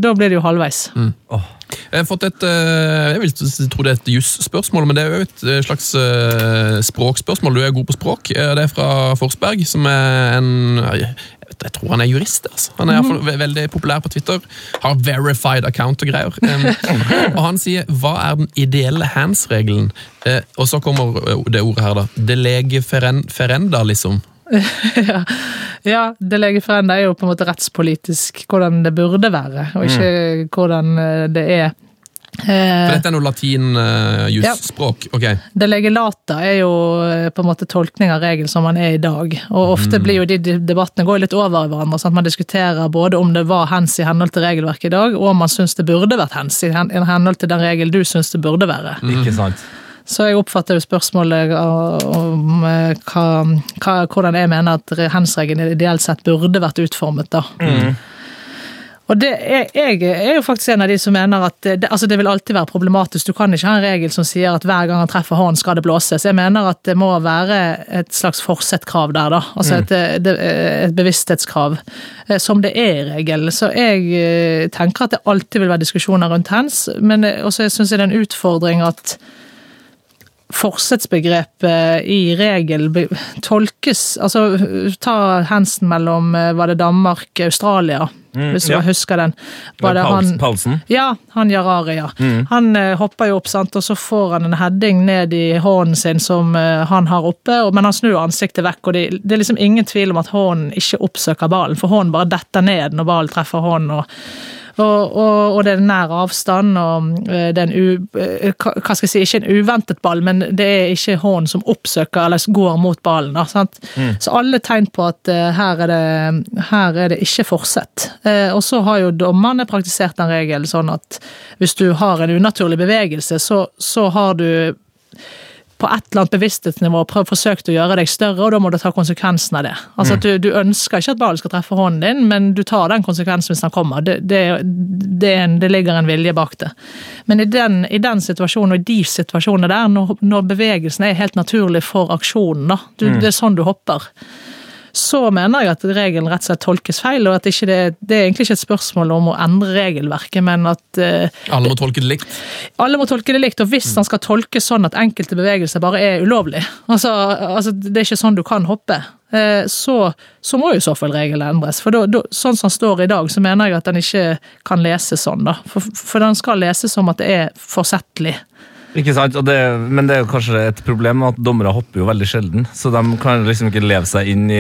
da blir det jo halvveis. Jeg har fått et eh, jeg vil tro det er et jusspørsmål, men det er jo et eh, slags språkspørsmål. Du er god på språk. Det er fra Forsberg, som er en jeg, tror han er jurist. Altså. Han er fall veldig populær på Twitter. Har verified account og greier. Og han sier 'hva er den ideelle hands-regelen'? Eh, og så kommer eh, det ordet her, da. De lege feren, ferenda, liksom. Ja, det legeforeningen er jo på en måte rettspolitisk hvordan det burde være, og ikke hvordan eh, det er. For Eh, dette er noe latinjusspråk? uh, ja. Ok. Det legelata er jo eh, på en måte tolkning av regel som man er i dag. Og ofte blir jo de de debattene går litt over i hverandre. sånn at Man diskuterer både om det var hens i henhold til regelverket i dag, og om man syns det burde vært hens i henhold til den regel du syns det burde være. Ikke sant? Så jeg oppfatter jo spørsmålet om eh, hva, hva, hvordan jeg mener at hens-regelen ideelt sett burde vært utformet. da. Og det er, jeg er jo faktisk en av de som mener at det, altså det vil alltid være problematisk. Du kan ikke ha en regel som sier at hver gang han treffer hånden, skal det blåses. Jeg mener at det må være et slags forsettkrav der, da. Altså et, det- et bevissthetskrav, eh, som det er i regelen. Så jeg eh, tenker at det alltid vil være diskusjoner rundt hens, men eh, også syns jeg det er en utfordring at forsettsbegrepet i regel tolkes Altså, ta hensen mellom eh, Var det Danmark Australia? hvis du ja. husker den. Var det han, Paulsen? ja, han Jarari, ja. Han eh, hopper jo opp, sant, og så får han en heading ned i hånden sin som eh, han har oppe, og, men han snur ansiktet vekk, og det, det er liksom ingen tvil om at hånden ikke oppsøker ballen, for hånden bare detter ned når ballen treffer hånden. og og, og, og det er nær avstand, og eh, det er en u, eh, hva skal jeg si, ikke en uventet ball, men det er ikke hånden som oppsøker eller går mot ballen. Da, sant? Så alle tegn på at eh, her, er det, her er det ikke forsett. Og så har jo dommerne praktisert den regelen sånn at hvis du har en unaturlig bevegelse, så, så har du på et eller annet bevissthetsnivå prøv, forsøkt å gjøre deg større, og da må du ta konsekvensen av det. Altså at du, du ønsker ikke at ballen skal treffe hånden din, men du tar den konsekvensen hvis den kommer. Det, det, det, en, det ligger en vilje bak det. Men i den, i den situasjonen, og i de situasjonene der, når, når bevegelsen er helt naturlig for aksjonen, da, du, det er sånn du hopper, så mener jeg at regelen rett og slett tolkes feil, og at ikke det, det er egentlig ikke et spørsmål om å endre regelverket, men at uh, Alle må tolke det likt. alle må tolke det likt, og hvis han skal tolkes sånn at enkelte bevegelser bare er ulovlig, altså, altså det er ikke sånn du kan hoppe, uh, så, så må jo i så fall regelen endres. For da, da, sånn som han står i dag, så mener jeg at den ikke kan leses sånn, da. For, for den skal leses som at det er forsettlig. Ikke sant? Og det, men det er jo kanskje et problem at dommere hopper jo veldig sjelden. Så de kan liksom ikke leve seg inn i,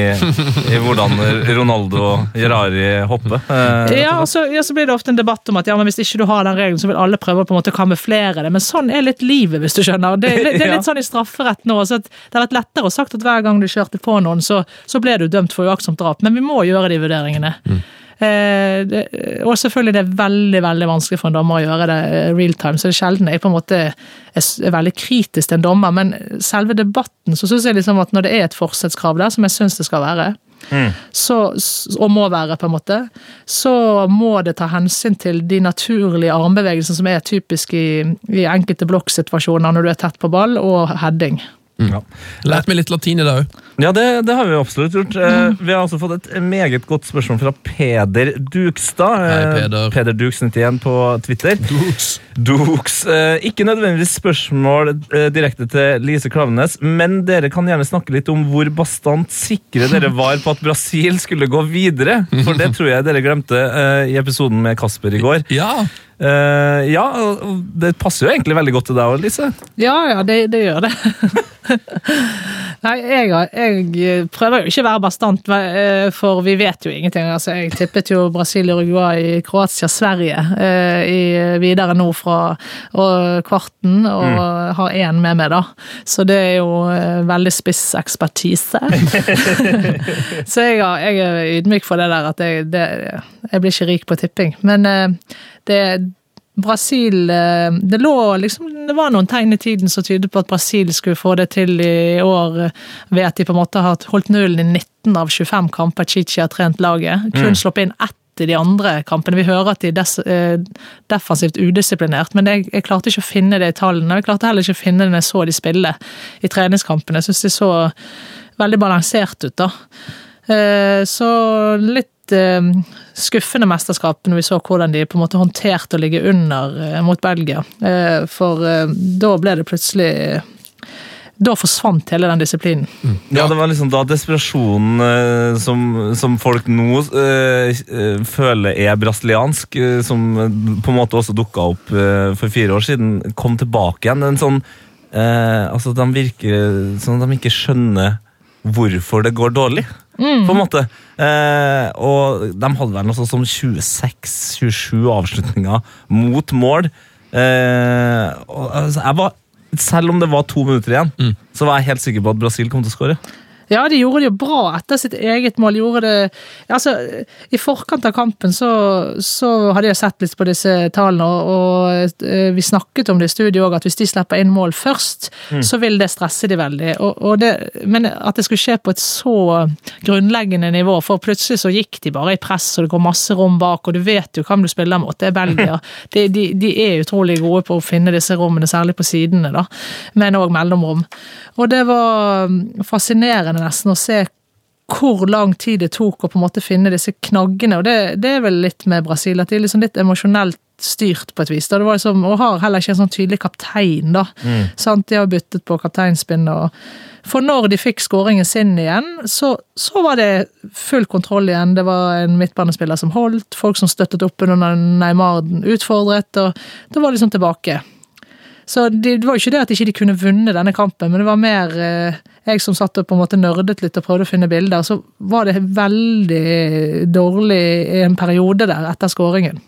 i hvordan Ronaldo og Gerari hopper. Eh, Ja, og så, ja, så blir det ofte en debatt om at ja, men hvis ikke du har den regelen, så vil alle prøve å på en måte kamuflere det. Men sånn er litt livet, hvis du skjønner. Det, er litt- det er Ja. litt sånn i strafferett nå. Så at det har vært lettere å sagt at hver gang du kjørte på noen, så, så ble du dømt for uaktsomt drap. Men vi må gjøre de vurderingene. Eh, det, og selvfølgelig det er veldig veldig vanskelig for en dommer å gjøre det eh, real time, så det er sjelden jeg på en måte er, veldig kritisk til en dommer. Men selve debatten, så syns jeg liksom at når det er et forsettskrav der, som jeg syns det skal være, så, og må være, på en måte, så må det ta hensyn til de naturlige armbevegelsene som er typisk i, i enkelte blokksituasjoner når du er tett på ball, og heading. Ja. Lært meg litt latin i dag òg. Ja, det, det har vi absolutt gjort. Mm. Vi har også fått et meget godt spørsmål fra Peder Dukstad. Hei, Eh, Peder. Peder Duks 91 på Twitter. Duks. Duks. Ikke nødvendigvis spørsmål eh, direkte til Lise Klaveness, men dere kan gjerne snakke litt om hvor bastant sikre dere var på at Brasil skulle gå videre. For det tror jeg dere glemte eh, i episoden med Kasper i går. Ja. Eh, ja, det passer jo egentlig veldig godt til deg òg, Lise. Ja, ja, det, det gjør det. Nei, jeg, jeg prøver jo ikke å være bastant, eh, for vi vet jo ingenting. Altså, jeg tippet jo Brasil, Uruguay, Kroatia, Sverige uh, i, videre nå fra og kvarten, og har én med meg, da. Så det er jo uh, veldig spiss ekspertise. Så jeg, jeg er ydmyk for det der at jeg, det, jeg blir ikke rik på tipping. Men det Brasil eh, Det lå liksom Det var noen tegn i tiden som tydet på at Brasil skulle få det til i år eh, ved at de på en måte har holdt nullen i 19 av 25 kamper Chichi har trent laget. Kun sluppet inn ett i de andre kampene. Vi hører at de er eh, defensivt udisiplinert, men jeg, jeg klarte ikke å finne det i tallene. Jeg klarte heller ikke å finne det når jeg så de spille i treningskampene. Jeg syns de så veldig balansert ut, da. Eh, Så litt skuffende mesterskap når vi så hvordan de på en måte håndterte å ligge under eh, mot Belgia. Eh, For eh, da ble det plutselig Da forsvant hele den disiplinen. Ja, det var liksom da desperasjonen eh, som, som folk nå eh, føler er brasiliansk, eh, som på en måte også dukka opp eh, for fire år siden, kom tilbake igjen. En sånn eh, Altså, de virker som de ikke skjønner hvorfor det går dårlig. På en måte. Eh, og de hadde vel noe sånt som 26-27 avslutninger mot mål. Eh, og, altså, jeg var, selv om det var to minutter igjen, så var jeg helt sikker på at Brasil kom til å skåre. Ja, de gjorde det jo bra etter sitt eget mål. Gjorde det, altså, I forkant av kampen så, så hadde jeg sett litt på disse tallene, og, og eh, vi snakket om det i studio òg, at hvis de slipper inn mål først, så vil det stresse de veldig. Og, og det, men at det skulle skje på et så grunnleggende nivå, for plutselig så gikk de bare i press, og det går masse rom bak, og du vet jo hvem du spiller mot, det er Belgia. De, de, de er utrolig gode på å finne disse rommene, særlig på sidene, da, men òg mellomrom. Og det var mm, fascinerende nesten å se hvor lang tid det tok å på en måte finne disse knaggene. Og det, det er vel litt med Brasil, at de er liksom litt emosjonelt styrt på et vis. Da. Det var liksom, og har heller ikke en sånn tydelig kaptein, da. Sant? De har byttet på kapteinspinn. og For når de fikk skåringen sin igjen, så, så var det full kontroll igjen. Det var en midtbanespiller som holdt, folk som støttet opp under Neymar utfordret, og det var liksom tilbake. Så det, det var jo ikke det at de ikke kunne vunnet denne kampen, men det var mer eh, jeg som satt og på en måte nerdet litt og prøvde å finne bilder, så var det veldig dårlig i en periode der etter skåringen.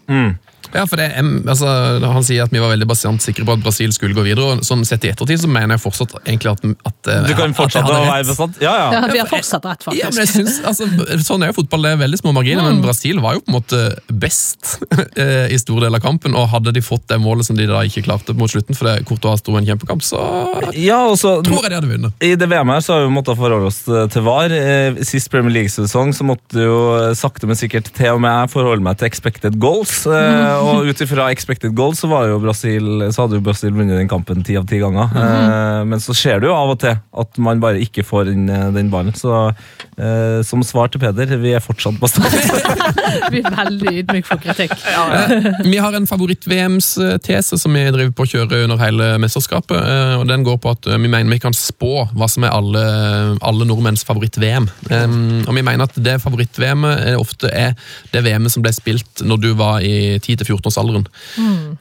Ja, for det, altså, Han sier at vi var veldig bastant sikre på at Brasil skulle gå videre. og sånn Sett i ettertid så mener jeg fortsatt egentlig at, at eh, Du kan fortsette å være bestandt? Ja, ja. Ja, vi har fortsatt rett, Ja, men jeg faktisk. synes, altså, sånn er jo fotball, det er veldig små marginer, men Brasil var jo på en måte best eh, i stor del av kampen, og hadde de fått det målet som de da ikke klarte mot slutten, for det Courtois sto en kjempekamp, så ja også, tror jeg de hadde vunnet. I det VM her så har vi måttet forholde oss til VAR. Eh, Sist Premier League-sesong så måtte jo sakte, men sikkert til og med jeg forholde meg til expected goals. eh, Og ut ifra expected goals så, Brasil, så hadde jo Brasil vunnet den kampen ti av ti ganger. Eh, Men så skjer det jo av og til at man bare ikke får den, eh, den ballen. Så eh, som svar til Peder, vi er fortsatt bastant. Vi er veldig ydmyke for kritikk. Vi har en favoritt-VMs-tese som vi driver på å kjøre under hele mesterskapet. Uh, og Den går på at eh, vi mener vi kan spå hva som er alle, alle nordmenns favoritt-VM. Um, og vi mener at det favoritt-VM-et er ofte er det VM-et som ble spilt når du var i 10-14-årsalderen.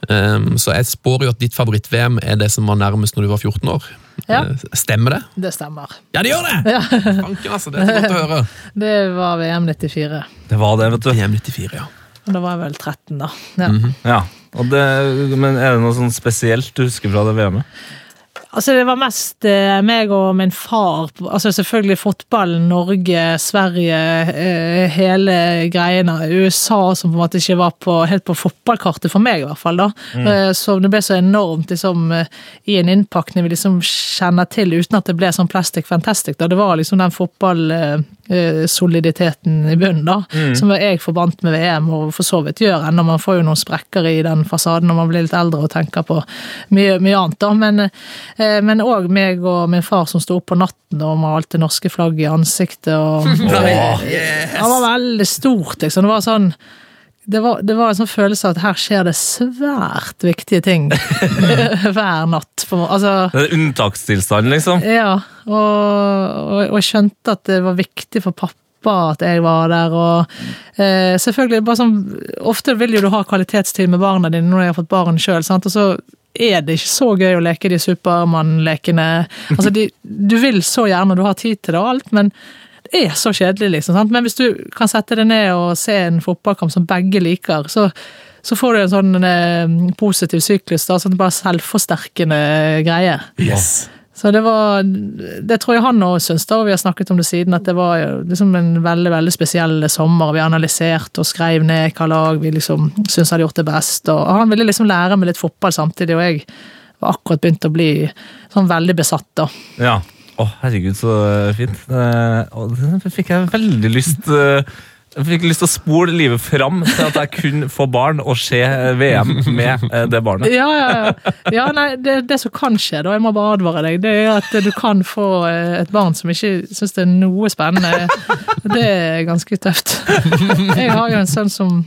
Um, så jeg spår jo at ditt favoritt-VM er det som var nærmest når du var 14 år. Ja. Eh, Stemmer det? Det stemmer. Ja, det gjør det! Fanken, altså. Det er godt å høre. Det var VM 94. Det var det, vet du. VM 94, ja. Og da var jeg vel 13, da. Ja. Ja. Og det, men er det noe sånn spesielt du husker fra det VM-et? Altså, det var mest eh, meg og min far. Altså selvfølgelig fotballen, Norge, Sverige, eh, hele greiene. USA som på en måte ikke var på, helt på fotballkartet for meg, i hvert fall. da. Eh, så det ble så enormt liksom, i en innpakning vi liksom kjenner til, uten at det ble sånn plastic fantastic. da. Det var liksom den fotball... Eh, eh, soliditeten i bunnen, da. Som jeg forbandt med VM, og for så vidt gjør ennå. Man får jo noen sprekker i den fasaden når man blir litt eldre og tenker på mye, mye annet, da. Men, eh, òg meg og min far som sto opp på natten og malte norske flagg i ansiktet. og Det var veldig stort, liksom. Det var sånn det var, det var en sånn følelse av at her skjer det svært viktige ting hver natt. på Altså, Det er unntakstilstand, liksom. ja, og, og, og jeg skjønte at det var viktig for pappa at jeg var der, og eh, selvfølgelig bare sånn Ofte vil jo du ha kvalitetstid med barna dine når jeg har fått barn sjøl, og så er det ikke så gøy å leke de Supermann-lekene. Altså, de, du vil så gjerne, du har tid til det og alt, men er så kjedelig, liksom. Sant? Men hvis du kan sette deg ned og se en fotballkamp som begge liker, så, så får du en sånn eh, positiv syklus, da, sånn bare selvforsterkende greie. Yes. Så det var Det tror jeg han òg syns, da, og vi har snakket om det siden, at det var liksom en veldig veldig spesiell sommer. Vi analyserte og skrev ned hva lag vi liksom syntes hadde gjort det best. Og han ville liksom lære meg litt fotball samtidig, og jeg var akkurat begynt å bli sånn veldig besatt, da. Ja. Å, herregud, så fint. Eh, og det fikk jeg veldig lyst eh, Jeg fikk lyst til å spole livet fram til at jeg kunne få barn og se VM med eh, det barnet. Ja, ja, ja. ja nei, det, det som kan skje, da, jeg må bare advare deg, det er at du kan få eh, et barn som ikke syns det er noe spennende. Det er ganske tøft. Jeg har jo en sønn som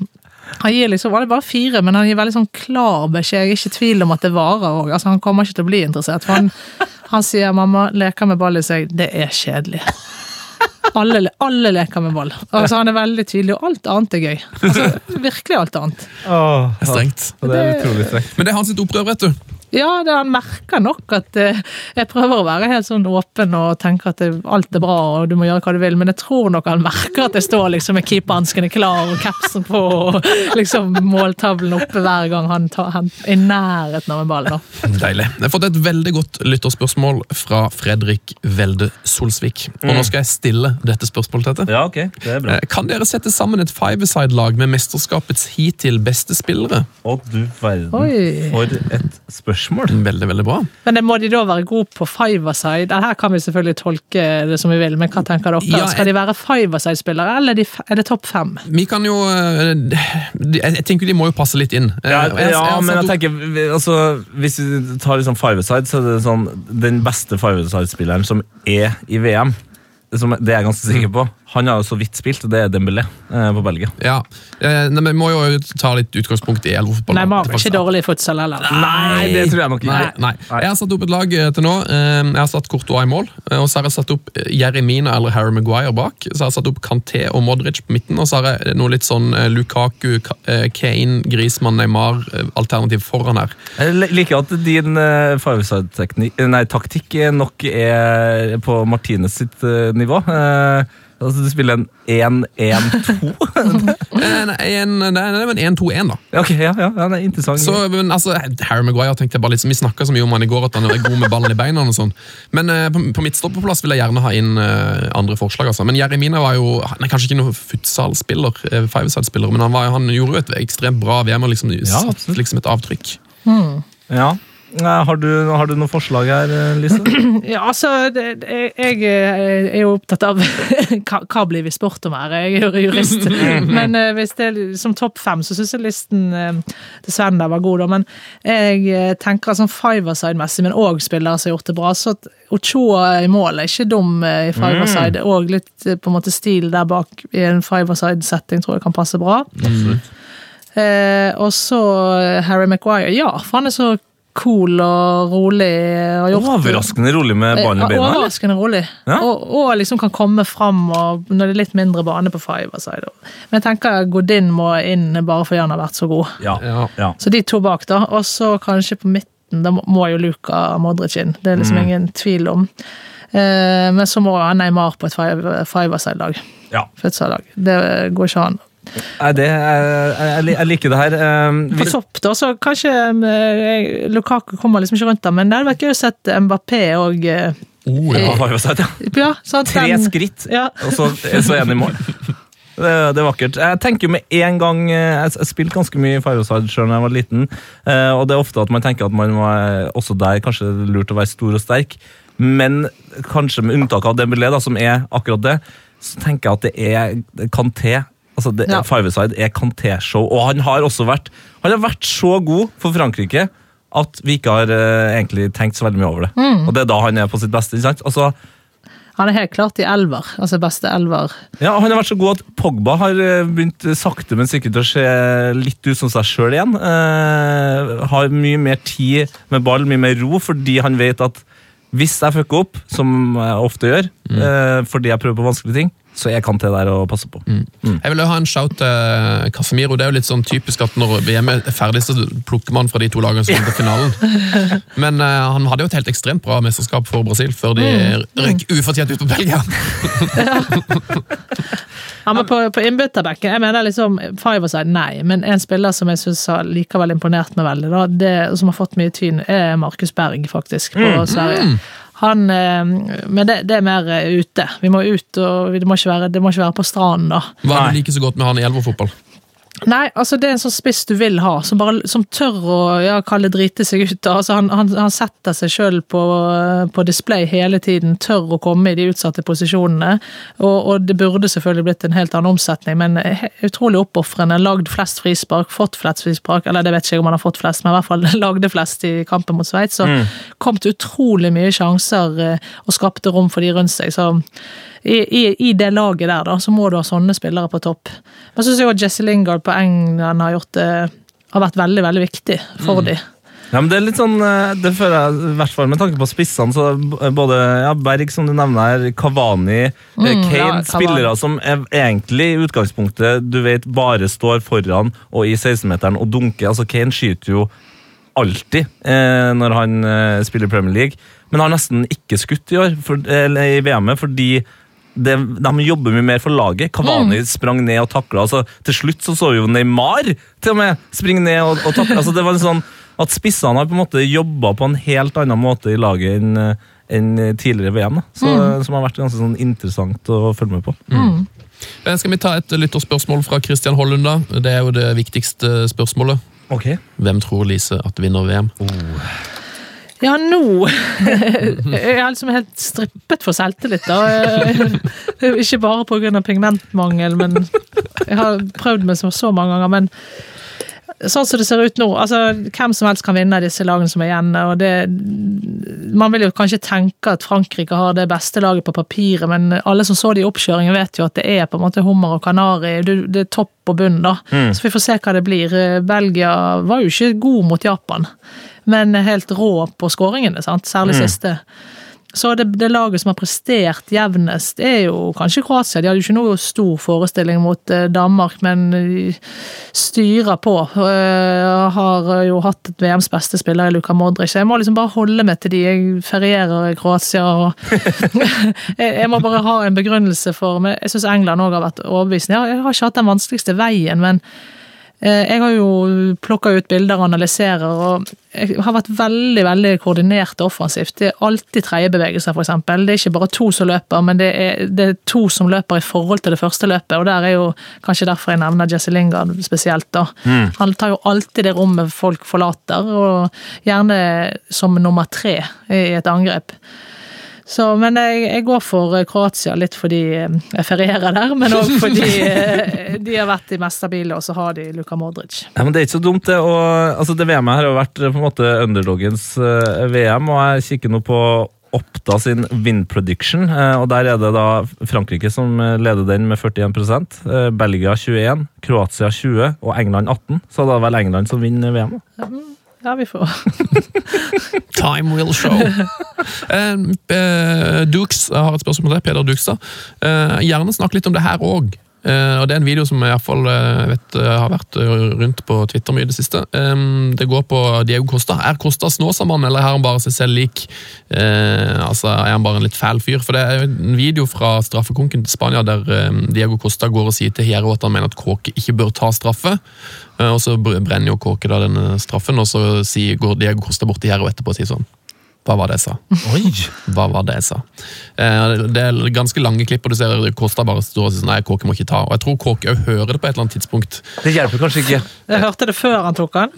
han gir liksom, var det bare fire, men han gir veldig sånn klar beskjed. Jeg er ikke i tvil om at det varer òg. Altså, han kommer ikke til å bli interessert. For han, han sier 'mamma, leker med ball i seg'. Det er kjedelig. Alle, alle leker med ball. Altså, han er veldig tydelig, og alt annet er gøy. Altså, virkelig alt annet. Åh, Det er strengt. det er utrolig strengt. Men det er hans opprør, vet du. Ja, det, han merker nok at eh, jeg prøver å være helt sånn åpen og tenke at det, alt er bra og du må gjøre hva du vil, men jeg tror nok han merker at jeg står liksom med keeperhanskene klar og capsen på og liksom måltavlen oppe hver gang han, tar, han er i nærheten av en ball. da. Deilig. Jeg har fått et veldig godt lytterspørsmål fra Fredrik Velde Solsvik. Og nå skal jeg stille dette spørsmålet til dette. Ja, ok, det er bra. Eh, Kan dere sette sammen et five-a-side-lag med mesterskapets hittil beste spillere? Å, du verden. Oi. For et spørsmål. Veldig, veldig bra. Men det må de da være gode på five-a-side? Her kan vi selvfølgelig tolke det som vi vil, men hva tenker dere? Ja, jeg- Skal de være five-a-side-spillere, eller er de er det topp fem? Vi kan jo eh, Jeg tenker de må jo passe litt inn. Eh, Ja, jeg- ja jeg men jeg tenker altså, Hvis vi tar liksom five-a-side, så er det sånn den beste five-a-side-spilleren som er i VM. Som, det er jeg ganske sikker på. Han har jo så vidt spilt, og det er Dembélé eh, på Belgia. Ja, eh, nei, men Vi må jo ta litt utgangspunkt i elvefotball. Nei, Mark er ikke dårlig i futsal heller. Nei, det tror jeg nok ikke. nei. Jeg har satt opp et lag eh, til nå. Eh, Jeg har satt Courtois i mål. eh, Og så har jeg satt opp Jeremina eller Harry Maguire bak. Så har jeg satt opp Kanté og Modric på midten. Og så har jeg noe litt sånn Lukaku, Kane, Griezmann, Neymar-alternativ foran her. Jeg liker at din five-side-taktikk nok er på Martines sitt nivå. Eh, altså Du spiller en 1-1-2. Eh, nei, en, nei, det er en 1-2-1, da. ok, ja, ja, ja, det er interessant. Så, men, altså, Harry Maguire tenkte jeg bare litt, Vi snakka så mye om han i går at han er god med ballen i beina. og sånn. Men eh, på, på midtstopperplass vil jeg gjerne ha inn eh, andre forslag. altså. Men Jeremina var jo han er kanskje ikke noen futsal-spiller, eh, five-side-spiller, men han, var, han gjorde jo et ekstremt bra VM og liksom, satt liksom et avtrykk. ja. Eh, Har du, har du noen forslag her, eh, Lise? Ja, altså, det, det, jeg eh, er jo opptatt av hva, blir vi spurt om her? Jeg er jo jurist. Men eh, hvis det er som topp fem, så syns jeg listen eh, til Svenda var god. Da. Men jeg eh, tenker sånn five-a-side-messig, men òg spillere som har gjort det bra. Så Ochoa i mål er ikke dum eh, i five-a-side. Og litt eh, på en måte stil der bak i en five-a-side-setting tror jeg kan passe bra. Eh, og så eh, Harry Maguire. Ja, for han er så cool og rolig. Og gjort Overraskende rolig med barn i beina. Overraskende rolig. Ja. Og, og liksom kan komme fram og, når det er litt mindre bane på five-a-side. Men jeg tenker Godin må inn bare fordi han har vært så god. Ja. Ja. Så de to bak, da. Og så kanskje på midten, da må- jo Luka Modric inn. Det er liksom ingen tvil om. Eh, men så må Neymar på et five- five-a-side-lag. ja. Futsal-lag. Det går ikke an. Nei, det, jeg, jeg, liker det her. Eh, På topp, da, så kanskje eh, Lukaku kommer liksom ikke rundt der, men det hadde vært gøy å sette Mbappé og eh, Oh, ja, ja. sagt, ja. Ja, sant? Tre den- skritt, Ja. og så, så han i mål. Det, det er vakkert. Jeg tenker jo med en gang eh, Jeg, spilte ganske mye Fireside sjøl da jeg var liten, eh, og det er ofte at man tenker at man var også der kanskje lurt å være stor og sterk, men kanskje med unntak av Dembélé, som er akkurat det. så tenker jeg at det er Kanté. Altså det, Ja. Five-a-side er Canté-show, og han har også vært Han har vært så god for Frankrike at vi ikke har uh, egentlig tenkt så veldig mye over det. Mm. Og det er da han er på sitt beste. ikke sant? Altså, Han er helt klart i elver. Altså beste elver. ja, Han har vært så god at Pogba har eh, begynt sakte, men sikkert å se litt ut som seg sjøl igjen. Eh, har mye mer tid med ball, mye mer ro, fordi han vet at hvis jeg fucker opp, som jeg ofte gjør, eh, fordi jeg prøver på vanskelige ting, så jeg kan til der og passe på. Jeg vil jo ha en shout til Casemiro. Det er jo litt sånn typisk at når VM er ferdig, så plukker man fra de to lagene som er til finalen. Men uh, han hadde jo et helt ekstremt bra mesterskap for Brasil før de røk ufortjent ut på Belgia. Ja, men på, på innbytterbekken, jeg mener liksom Five-a-side, nei. Men en spiller som jeg syns har likevel imponert meg veldig, da, det, som har fått mye tyn, er Markus Berg, faktisk, på Sverige. Han, eh, men det, det er mer eh, ute. Vi må ut, og det må ikke være, det må ikke være på stranden, da. Hva er det det like så godt med han i elverfotball? Nei, altså det er en sånn spiss du vil ha, som, bare, som tør å ja, kalle drite seg ut. Altså han, han, han setter seg sjøl på, på display hele tiden, tør å komme i de utsatte posisjonene. Og, og det burde selvfølgelig blitt en helt annen omsetning, men utrolig oppofrende. Lagd flest frispark, fått flest frispark, eller det vet ikke jeg om han har fått flest, men i hvert fall lagde flest i kampen mot Sveits. Og kom til utrolig mye sjanser eh, og skapte rom for de rundt seg. så i, i, I det laget der, da, så må du ha sånne spillere på topp. Men så syns jeg Jesse Lingard på England har gjort det har vært veldig veldig viktig for dem. Ja, men Det er litt sånn, eh, det føler jeg, i hvert fall med tanke på spissene. så Både ja, Berg, som du nevner her, Kavani, mm, Kane. Mm, ja, Spillere som er, egentlig i utgangspunktet du vet, bare står foran og i 16-meteren og dunker. altså Kane skyter jo alltid eh, når han eh, spiller Premier League, men har nesten ikke skutt i år, for, eller i VM-et, fordi det, de jobber mye mer for laget. Kavani sprang ned og takla. Altså, til slutt så så vi jo Neymar til og med springe ned og, og takle. Altså, det var en sånn at Spissene har på en måte jobba på en helt annen måte i laget enn en tidligere VM. Da. Så, Som har vært ganske sånn interessant å følge med på. Eh, Skal vi ta et lytterspørsmål fra Christian Hollund, da? Det er jo det viktigste spørsmålet. Ok. Hvem tror Lise at vinner VM? Ja, nå Jeg er liksom helt strippet for selvtillit, da. Ikke bare pga. pigmentmangel, men jeg har prøvd meg så, mange ganger. men Sånn som det ser ut nå, altså hvem som helst kan vinne disse lagene som er igjen. og det, Man vil jo kanskje tenke at Frankrike har det beste laget på papiret, men alle som så det i oppkjøringen, vet jo at det er på en måte hummer og kanari. Det, er topp og bunn, da. Så vi får se hva det blir. Belgia var jo ikke god mot Japan, men helt rå på skåringene, sant? særlig siste. Så det, det laget som har prestert jevnest, er jo kanskje Kroatia. De hadde jo ikke noe stor forestilling mot eh, Danmark, men de styrer på. Jeg har jo hatt et VMs beste spiller i Luka Modric. Jeg må liksom bare holde meg til de. Jeg ferierer i Kroatia og jeg, må bare ha en begrunnelse for men Jeg syns England òg har vært overbevisende. Jeg har ikke hatt den vanskeligste veien, men Eh, Jeg har jo plukka ut bilder og analyserer, og jeg har vært veldig veldig koordinert og offensivt. Det er alltid tredjebevegelser, f.eks. Det er ikke bare to som løper, men det er, det er to som løper i forhold til det første løpet. og Der er jo kanskje derfor jeg nevner Jesse Lingard spesielt. da. Han tar jo alltid det rommet folk forlater, og gjerne som nummer tre i et angrep. Så, men jeg, jeg går for eh, Kroatia, litt fordi eh, jeg ferierer der, men òg fordi eh, de har vært de mest stabile, og så har de Luka Modric. Ja, men Det er ikke så dumt, det. Og, altså, det VM-et her har vært på en måte underdogens VM, og jeg kikker nå på Oppda sin win prediction, og der er det da Frankrike som leder den med 41 eh, Belgia 21, Kroatia 20 og England 18. Så da er det vel England som vinner VM. da. Ja, vi får Time will show. Eh, eh, Dukes har et spørsmål til deg, Peder Dukstad. da. gjerne snakk litt om det her òg. Og Det er en video som jeg i hvert fall eh, vet eh, har vært eh, rundt på Twitter mye i det siste. Eh, det går på Diego Costa. Er Costa Snåsamann, eller er han bare seg selv lik? Eh, altså, Er han bare en litt fæl fyr? For Det er en video fra straffekonken til Spania der eh, Diego Costa går og sier til Hierro at han mener at Kåke ikke bør ta straffe. Eh, og Så brenner jo Kåke da denne straffen, og så går Diego Costa bort til Hierro etterpå og sier sånn Hva var det jeg sa? Oi! Hva var det jeg sa? Eh, Det er ganske lange klipp, og du ser Kosta bare står og sier sånn, nei, Kåke må ikke ta. Og jeg tror Kåke òg hører det på et eller annet tidspunkt. Det hjelper kanskje ikke. Jeg hørte det før han tok den.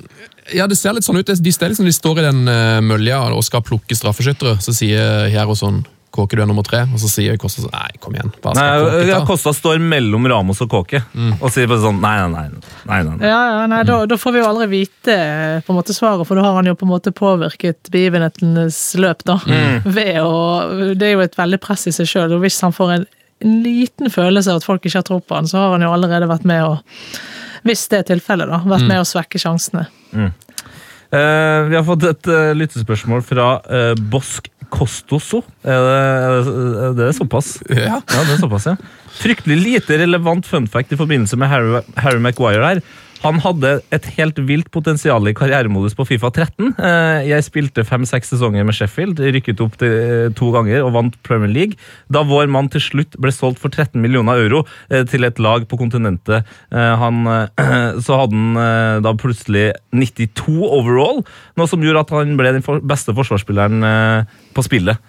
Ja, det ser litt sånn ut. De, de, liksom, de står i den uh, mølja og skal plukke straffeskyttere. Så sier Hierro sånn Kåke, du er nummer tre. Og så sier Kosta sånn Nei, kom igjen. bare Nei, skal Kåke ja, ta? Kosta står mellom Ramos og Kåke og sier bare sånn Nei, nei, nei. nei, nei, nei. Ja, ja, nei, da, da får vi jo aldri vite eh, på en måte svaret, for da har han jo på en måte påvirket begivenhetenes løp, da. Ved å Det er jo et veldig press i seg sjøl, og hvis han får en, en liten følelse av at folk ikke har tro på han, så har han jo allerede vært med å hvis det er tilfellet, da. Vært med å svekke sjansene. Eh, vi har fått et uh, lyttespørsmål fra uh, Bosk Kostoso. Er det, er det, er det såpass? Ja. Ja, det er såpass, ja. Fryktelig lite relevant fun fact i forbindelse med Harry, Harry Maguire her. Han hadde et helt vilt potensial i karrieremodus på Fifa 13. Eh, Jeg spilte fem-seks sesonger med Sheffield, rykket opp eh, to ganger og vant Premier League. Da vår mann til slutt ble solgt for 13 millioner euro eh, til et lag på kontinentet, han, så hadde han da plutselig 92 overall, noe som gjorde at han ble den beste forsvarsspilleren på spillet.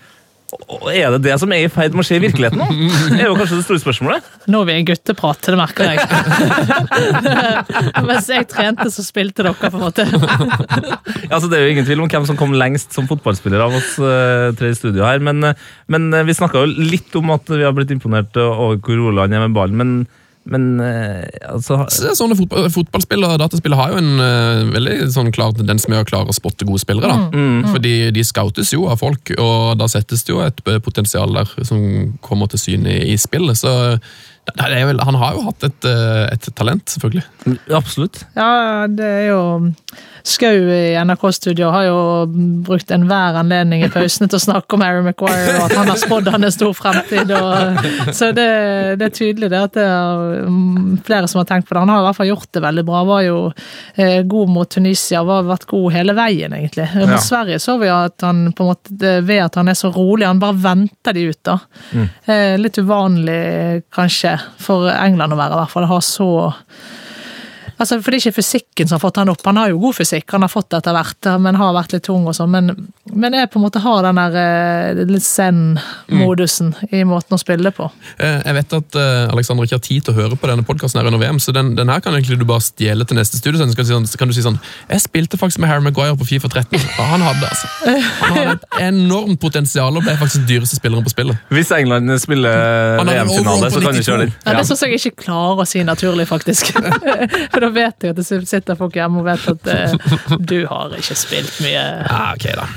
Er det det som er i ferd med å skje i virkeligheten nå? Det er jo kanskje det store spørsmålet. Nå er vi i gutteprat, det merker jeg. Mens jeg trente, så spilte dere, på en måte. Ja, altså, det er jo ingen tvil om hvem som kom lengst som fotballspiller av oss eh, tre i studio her, men, eh, men eh, vi snakka jo litt om at vi har blitt imponert over hvor rolig han er med ballen, men, men eh, altså Sånne fotball, fotballspill og dataspill har jo en uh, veldig sånn klar tendens med å klare å spotte gode spillere. da. Fordi de scoutes jo av folk, og da settes det jo et eh, potensial der som kommer til syne i, i spillet. Så det er vel, han har jo hatt et, et talent, selvfølgelig. Absolutt. Ja, det er jo Skau i NRK-studio har jo brukt enhver anledning i pausene til å snakke om Harry Maguire, og at han har spådd han en stor fremtid. Og, så det, det er tydelig det at det er mm, flere som har tenkt på det. Han har i hvert fall gjort det veldig bra. Var jo eh, god mot Tunisia, har vært god hele veien, egentlig. Mot Ja. Sverige så vi at han på en måte, ved at han er så rolig, han bare venter de ut, da. Eh, litt uvanlig, kanskje, for England å være, i hvert fall. Ha så Altså, for Det er ikke fysikken som har fått han opp. Han har jo god fysikk, han har fått det etter hvert, men har vært litt tung og sånn. Men, men jeg på en måte har den der eh, litt zen-modusen i måten å spille på. Eh, Jeg vet at eh, Alexander ikke har tid til å høre på denne podkasten under VM, så den, den her kan egentlig du bare stjele til neste studio. Så kan du si sånn- kan du si sånn Jeg spilte faktisk med Harry Maguire på Fifa 13. Ja, han hadde altså Han hadde et enormt potensial og ble faktisk den dyreste spilleren på spillet. Hvis England spiller VM-finale, så kan du 92. kjøre den. Ja, det syns jeg ikke klarer å si naturlig, faktisk. For da vet jeg at det sitter folk hjemme og vet at uh, du har ikke spilt mye. Ja, ok da.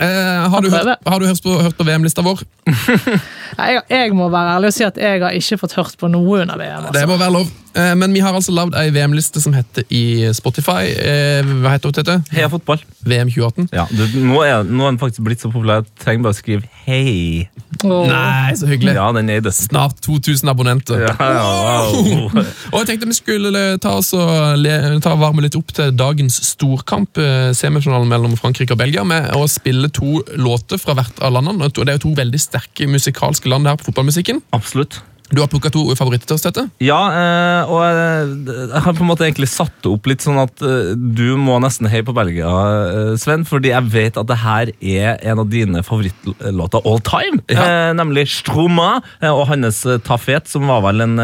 Uh, har, du hørt, har du hørt på, på VM-lista vår? Jeg, jeg må være ærlig og si at jeg har ikke fått hørt på noe under VM. Det Altså. må være lov. Eh, men vi har altså lagd ei VM-liste som heter i Spotify. Eh, hva heter det? Tete? Heia fotball. VM 2018? Ja, du, nå, er, nå er den faktisk blitt så populær at jeg trenger bare å skrive 'hei'. Oh. Nei, så hyggelig. Ja, den er i døsten. Snart 2000 abonnenter. Ja, wow. Og jeg tenkte vi skulle ta, oss og le, ta og varme litt opp til dagens storkamp, eh, semifinalen mellom Frankrike og Belgia, med å spille to låter fra hvert av landene. Det er jo to veldig sterke musikalske land her på fotballmusikken. Absolutt. Du har plukka to favoritter til oss, dette? Ja, eh, og jeg, har på en måte egentlig satt det opp litt sånn at eh, du må nesten heie på Belgia, eh, Sven, fordi jeg vet at det her er en av dine favorittlåter all time. Ja. nemlig Stroma og hans Tafet, som var vel en,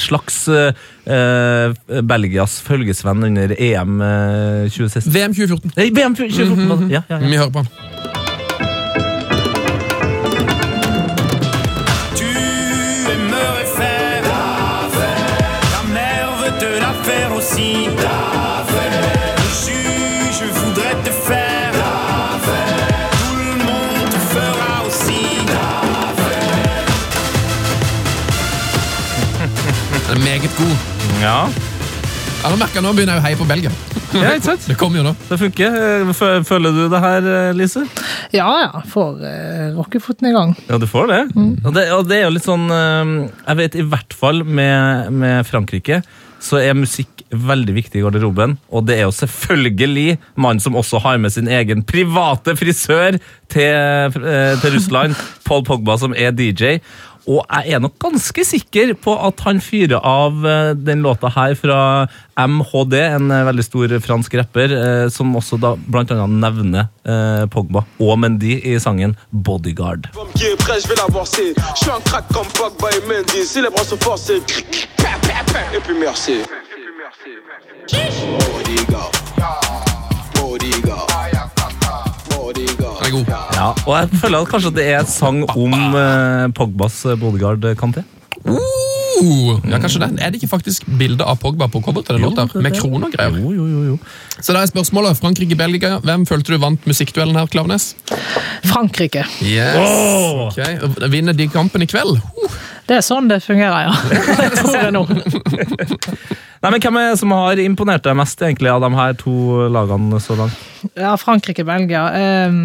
slags Belgias følgesvenn under EM eh, 2016. VM 2014. Nei, VM 2014! Mm -hmm. ja, ja. Vi hører på den. Faire aussi Le juge voudrait te faire Tout le monde te fera aussi Den er meget god. ja. Nå merker nå begynner jeg å heie på Belgia. ja ikke sant? Det kommer jo nå. Det funker. Eh, Føler du det her, eh, Lise? Ja ja, får uh, rockefoten i gang. Ja, du får det. Og, det og det er jo litt sånn eh, Jeg vet i hvert fall med, med Frankrike så er musikk veldig viktig i garderoben. Og det er jo selvfølgelig mannen som også har med sin egen private frisør til, eh, til Russland, Paul Pogba, som er DJ. Og jeg er nok ganske sikker på at han fyrer av eh, den låta her fra MHD, en eh, veldig stor fransk rapper, eh, som også da blant annet nevner Pogba og Mendy i sangen Bodyguard. Comme qui est prêt, je vais l'avancer. Je suis un crack comme Pogba et Mendy. Si les bras sont forcés, cric, pa, pa, pa, et puis merci. Bodyguard. Bodyguard. Den er god. Ja, og jeg føler at kanskje det er et sang om eh, Pogbas bodyguard Kanté. Uh, ja, kanskje det. Er det ikke faktisk bilde av Pogba på cover til den låta? Med kroner og greier. Jo, jo, jo, jo. Så da er spørsmålet Frankrike-Belgia. Hvem følte du vant musikkduellen her, Klaveness? Frankrike. Yes. Ok, Vinner de kampen i kveld? Uh, Det er sånn det fungerer, ja. Det tror jeg nå. Nei, men Hvem er det som har imponert deg mest egentlig av de her to lagene så langt? Ja, Frankrike-Belgia. ehm,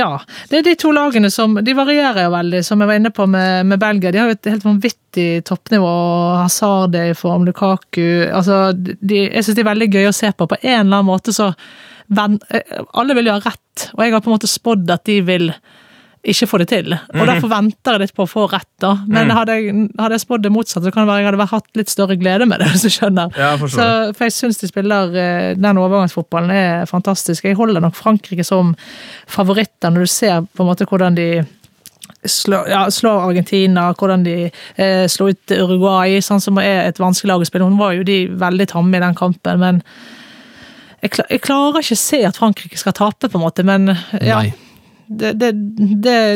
ja, det er de to lagene som De varierer jo veldig, som jeg var inne på med, med Belgia. De har jo et helt vanvittig toppnivå. Hazard i form, Lukaku altså, de, Jeg syns de er veldig gøy å se på. På en eller annen måte så eh, Alle vil jo ha rett, og jeg har på en måte spådd at de vil ikke få det til. Og derfor venter jeg litt på å få rett, da. Men hadde jeg, hadde jeg spådd det motsatte, så kan det være jeg hadde hatt litt større glede med det, hvis du skjønner. Ja, jeg så, for jeg syns de spiller eh, Den overgangsfotballen er fantastisk. Jeg holder nok Frankrike som favoritter når du ser på en måte hvordan de slår, ja, slår Argentina, hvordan de eh, slo ut Uruguay, sånn som er et vanskelig lag å spille. Hun var jo de veldig tamme i den kampen, men jeg, jeg klarer ikke å se at Frankrike skal tape, på en måte, men ja. Nei. Det, det,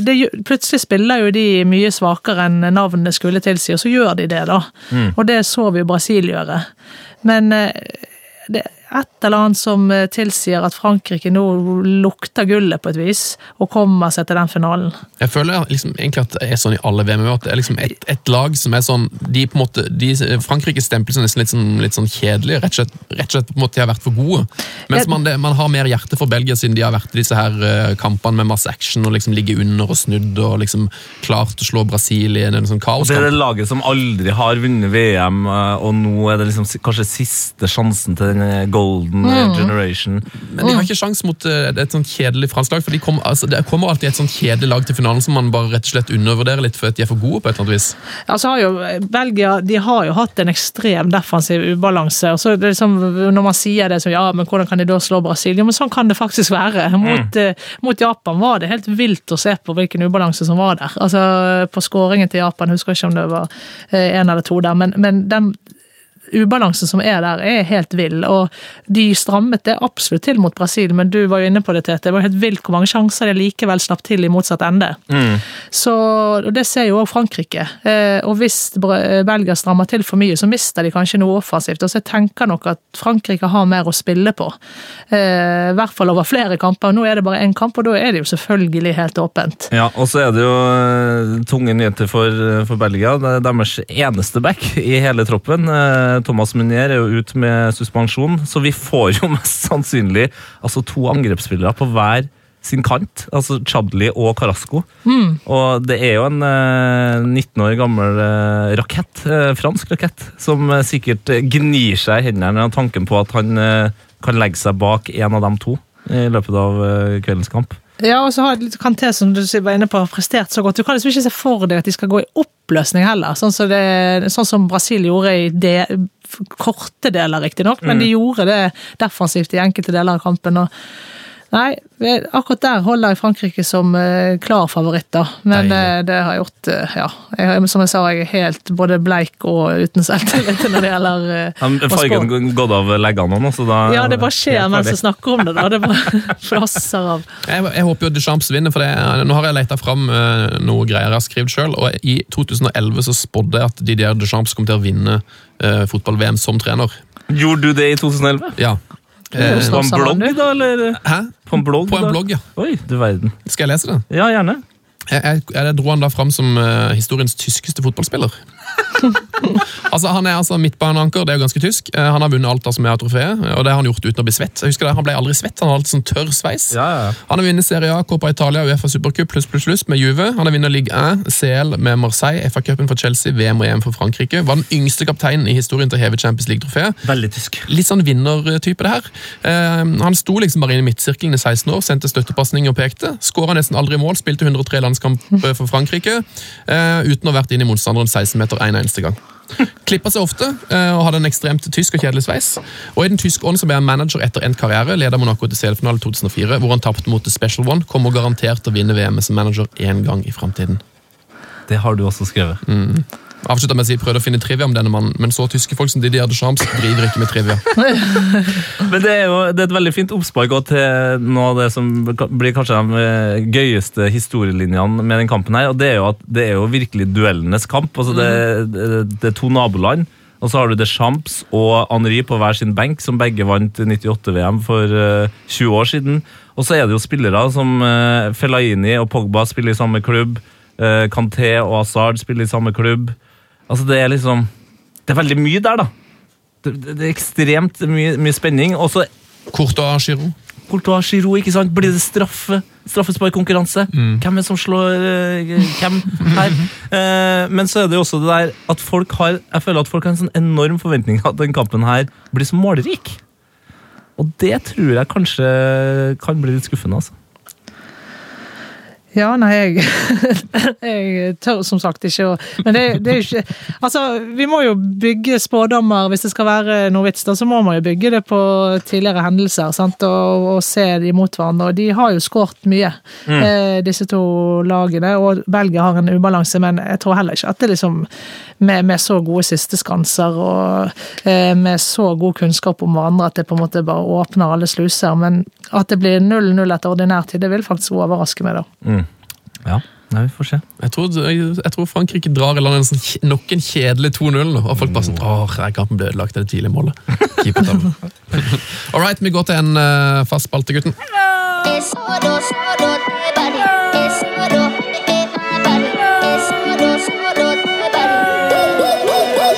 det, plutselig spiller jo de mye svakere enn navnene skulle tilsi, og så gjør de det, da. Og det så vi jo Brasil gjøre. Men eh, det et eller annet som eh, tilsier at Frankrike nå lukter gullet på et vis, og kommer seg til den finalen. Jeg føler liksom egentlig at det er sånn i alle VM-er, at det er liksom et, et lag som er sånn de på en måte, de, Frankrike stemples nesten litt sånn, litt sånn kjedelige, rett og slett, rett og slett på en måte de har vært for gode. Mens Jeg- man, det, man har mer hjerte for Belgia siden de har vært i disse her eh, kampene med masse action og liksom ligge under og snudd og liksom klart å slå Brasil i en, en sånn kaoskamp. det er det laget som aldri har vunnet VM, eh, og nå er det liksom kanskje siste sjansen til den eh, golden mm. generation. Men de har ikke sjans mot eh, et sånt kjedelig fransk lag, for de kom, altså, det kommer alltid et sånt kjedelig lag til finalen som man bare rett og slett undervurderer litt for at de er for gode på et eller annet vis. Altså har jo, Belgia de har jo hatt en ekstrem defensiv ubalanse. og så er liksom, Når man sier det, så ja, men hvordan kan de da slå Brasil? Jo, men Sånn kan det faktisk være. Mot, mm. mot Japan var det helt vilt å se på hvilken ubalanse som var der. Altså På skåringen til Japan, husker jeg ikke om det var én en eller to der, men, men den ubalansen som er der, er helt vill. Og de strammet det absolutt til mot Brasil, men du var jo inne på det, Tete. Det var helt vilt hvor mange sjanser de likevel slapp til i motsatt ende. Så, og Det ser jo også Frankrike. Eh, og hvis Bra- Belgia strammer til for mye, så mister de kanskje noe offensivt. Og så jeg tenker nok at Frankrike har mer å spille på. Eh, I hvert fall over flere kamper. Nå er det bare én kamp, og da er det jo selvfølgelig helt åpent. Ja, og så er det jo eh, tunge nyheter for, for Belgia. Det er deres eneste back i hele troppen. Eh, Thomas Munier er jo ute med suspensjon, så vi får jo mest sannsynlig altså to angrepsspillere på hver sin kant, altså Chadli og Carasco. Og det er jo en eh, 19 år gammel eh, rakett, eh, fransk rakett, som eh, sikkert gnir seg i hendene av tanken på at han eh, kan legge seg bak en av dem to i løpet av kveldens kamp. Ja, og så har Kanté, som du var inne på, har prestert så godt. Du kan liksom ikke se for deg at de skal gå i oppløsning heller, sånn som, det, sånn som Brasil gjorde i de, korte deler, riktignok, men de gjorde det defensivt i enkelte deler av kampen. og Nei, akkurat der holder jeg Frankrike som eh, klar favoritt, da. Men Deilig. eh, det har jeg gjort eh, Ja. Jeg, som jeg sa, jeg er helt både bleik og uten selvtillit når det gjelder ja, fargen har gått av leggene nå, så da Ja, det bare skjer mens jeg snakker om det. da. Det bare flasser av. Jeg, jeg håper jo Deschamps vinner, for det, nå har jeg leta fram noe greier jeg har skrevet sjøl. Og i 2011 så spådde jeg at Didier Deschamps kom til å vinne eh, fotball-VM som trener. Gjorde du det i 2011? Ja. Eh, På en blogg, da? eller? hæ? På en blogg? På en da? blogg, ja. Oi, du verden. Skal jeg lese det? Ja, gjerne. Jeg, jeg, jeg dro han da fram som uh, historiens tyskeste fotballspiller. altså Han er altså midtbaneanker, det er jo ganske tysk. Eh, han har vunnet alt som er av trofé, og det har han gjort uten å bli svett. Jeg husker det, Han ble aldri svett, han har alltid sånn tørr sveis. Ja, ja. Han har vunnet Serie A, Copa Italia, Uefa Supercup pluss pluss pluss med Juve. Han har vunnet Ligue 1, CL med Marseille, FA-cupen for Chelsea, VM og EM for Frankrike. Var den yngste kapteinen i historien til å heve Champions League-trofeet. Veldig tysk. Litt sånn vinnertype, det her. Eh, han sto liksom bare inne i midtsirkelen i 16 år, sendte støttepasning og pekte. Skåra nesten aldri mål, spilte 103 landskamper for Frankrike, eh, uten å ha vært inne i motstanderen 16 meter en eneste gang. Klippa seg ofte eh, og hadde en ekstremt tysk og kjedelig sveis. Og I den tyske ånd så ble han manager etter endt karriere, leda Monaco til CL-finale 2004, hvor han tapte mot The Special One. Kommer garantert til å vinne VM som manager én gang i framtiden. Det har du også skrevet. Avslutta med å si prøvde å finne trivia om denne mannen, men så tyske folk som Didier Deschamps driver ikke med trivia. Men det er jo det er et veldig fint oppspark til noe av det som blir kanskje de eh, gøyeste historielinjene med den kampen her, og det er jo at det er jo virkelig duellenes kamp. Altså det, det, det er to naboland. Og så har du Deschamps og Henri på hver sin benk, som begge vant 98-VM for uh, 20 år siden. Og så er det jo spillere som uh, Fellaini og Pogba spiller i samme klubb. Uh, Kanté og Hazard spiller i samme klubb. Altså, det er liksom Det er veldig mye der, da. Det, det, er ekstremt mye, mye spenning. Og så Courtois Giroud. Courtois Giroud, ikke sant? Blir det straffe? Straffesparkkonkurranse? Hvem er det som slår uh, hvem her? Uh, men så er det jo også det der at folk har Jeg føler at folk har en sånn enorm forventning at den kampen her blir så målrik. Og det tror jeg kanskje kan bli litt skuffende, altså. Ja, nei, jeg, jeg tør som sagt ikke å Men det, det er jo ikke Altså, vi må jo bygge spådommer hvis det skal være noe vits, da, så må man jo bygge det på tidligere hendelser sant? Og, og se de mot hverandre. Og de har jo skåret mye, eh, disse to lagene. Og Belgia har en ubalanse, men jeg tror heller ikke at det liksom med, med så gode sisteskanser og eh, med så god kunnskap om hverandre at det på en måte bare åpner alle sluser. Men at det blir 0-0 etter ordinær tid, det vil faktisk overraske meg, da. Ja, nei, vi får se. Jeg tror, jeg, jeg tror Frankrike drar i land en sånn, nok en kjedelig 2-0. nå, Og folk bare sånn Åh, kampen ble ødelagt av det tidlige målet. Keep it up. All right, vi går til en uh, fast spalte, gutten.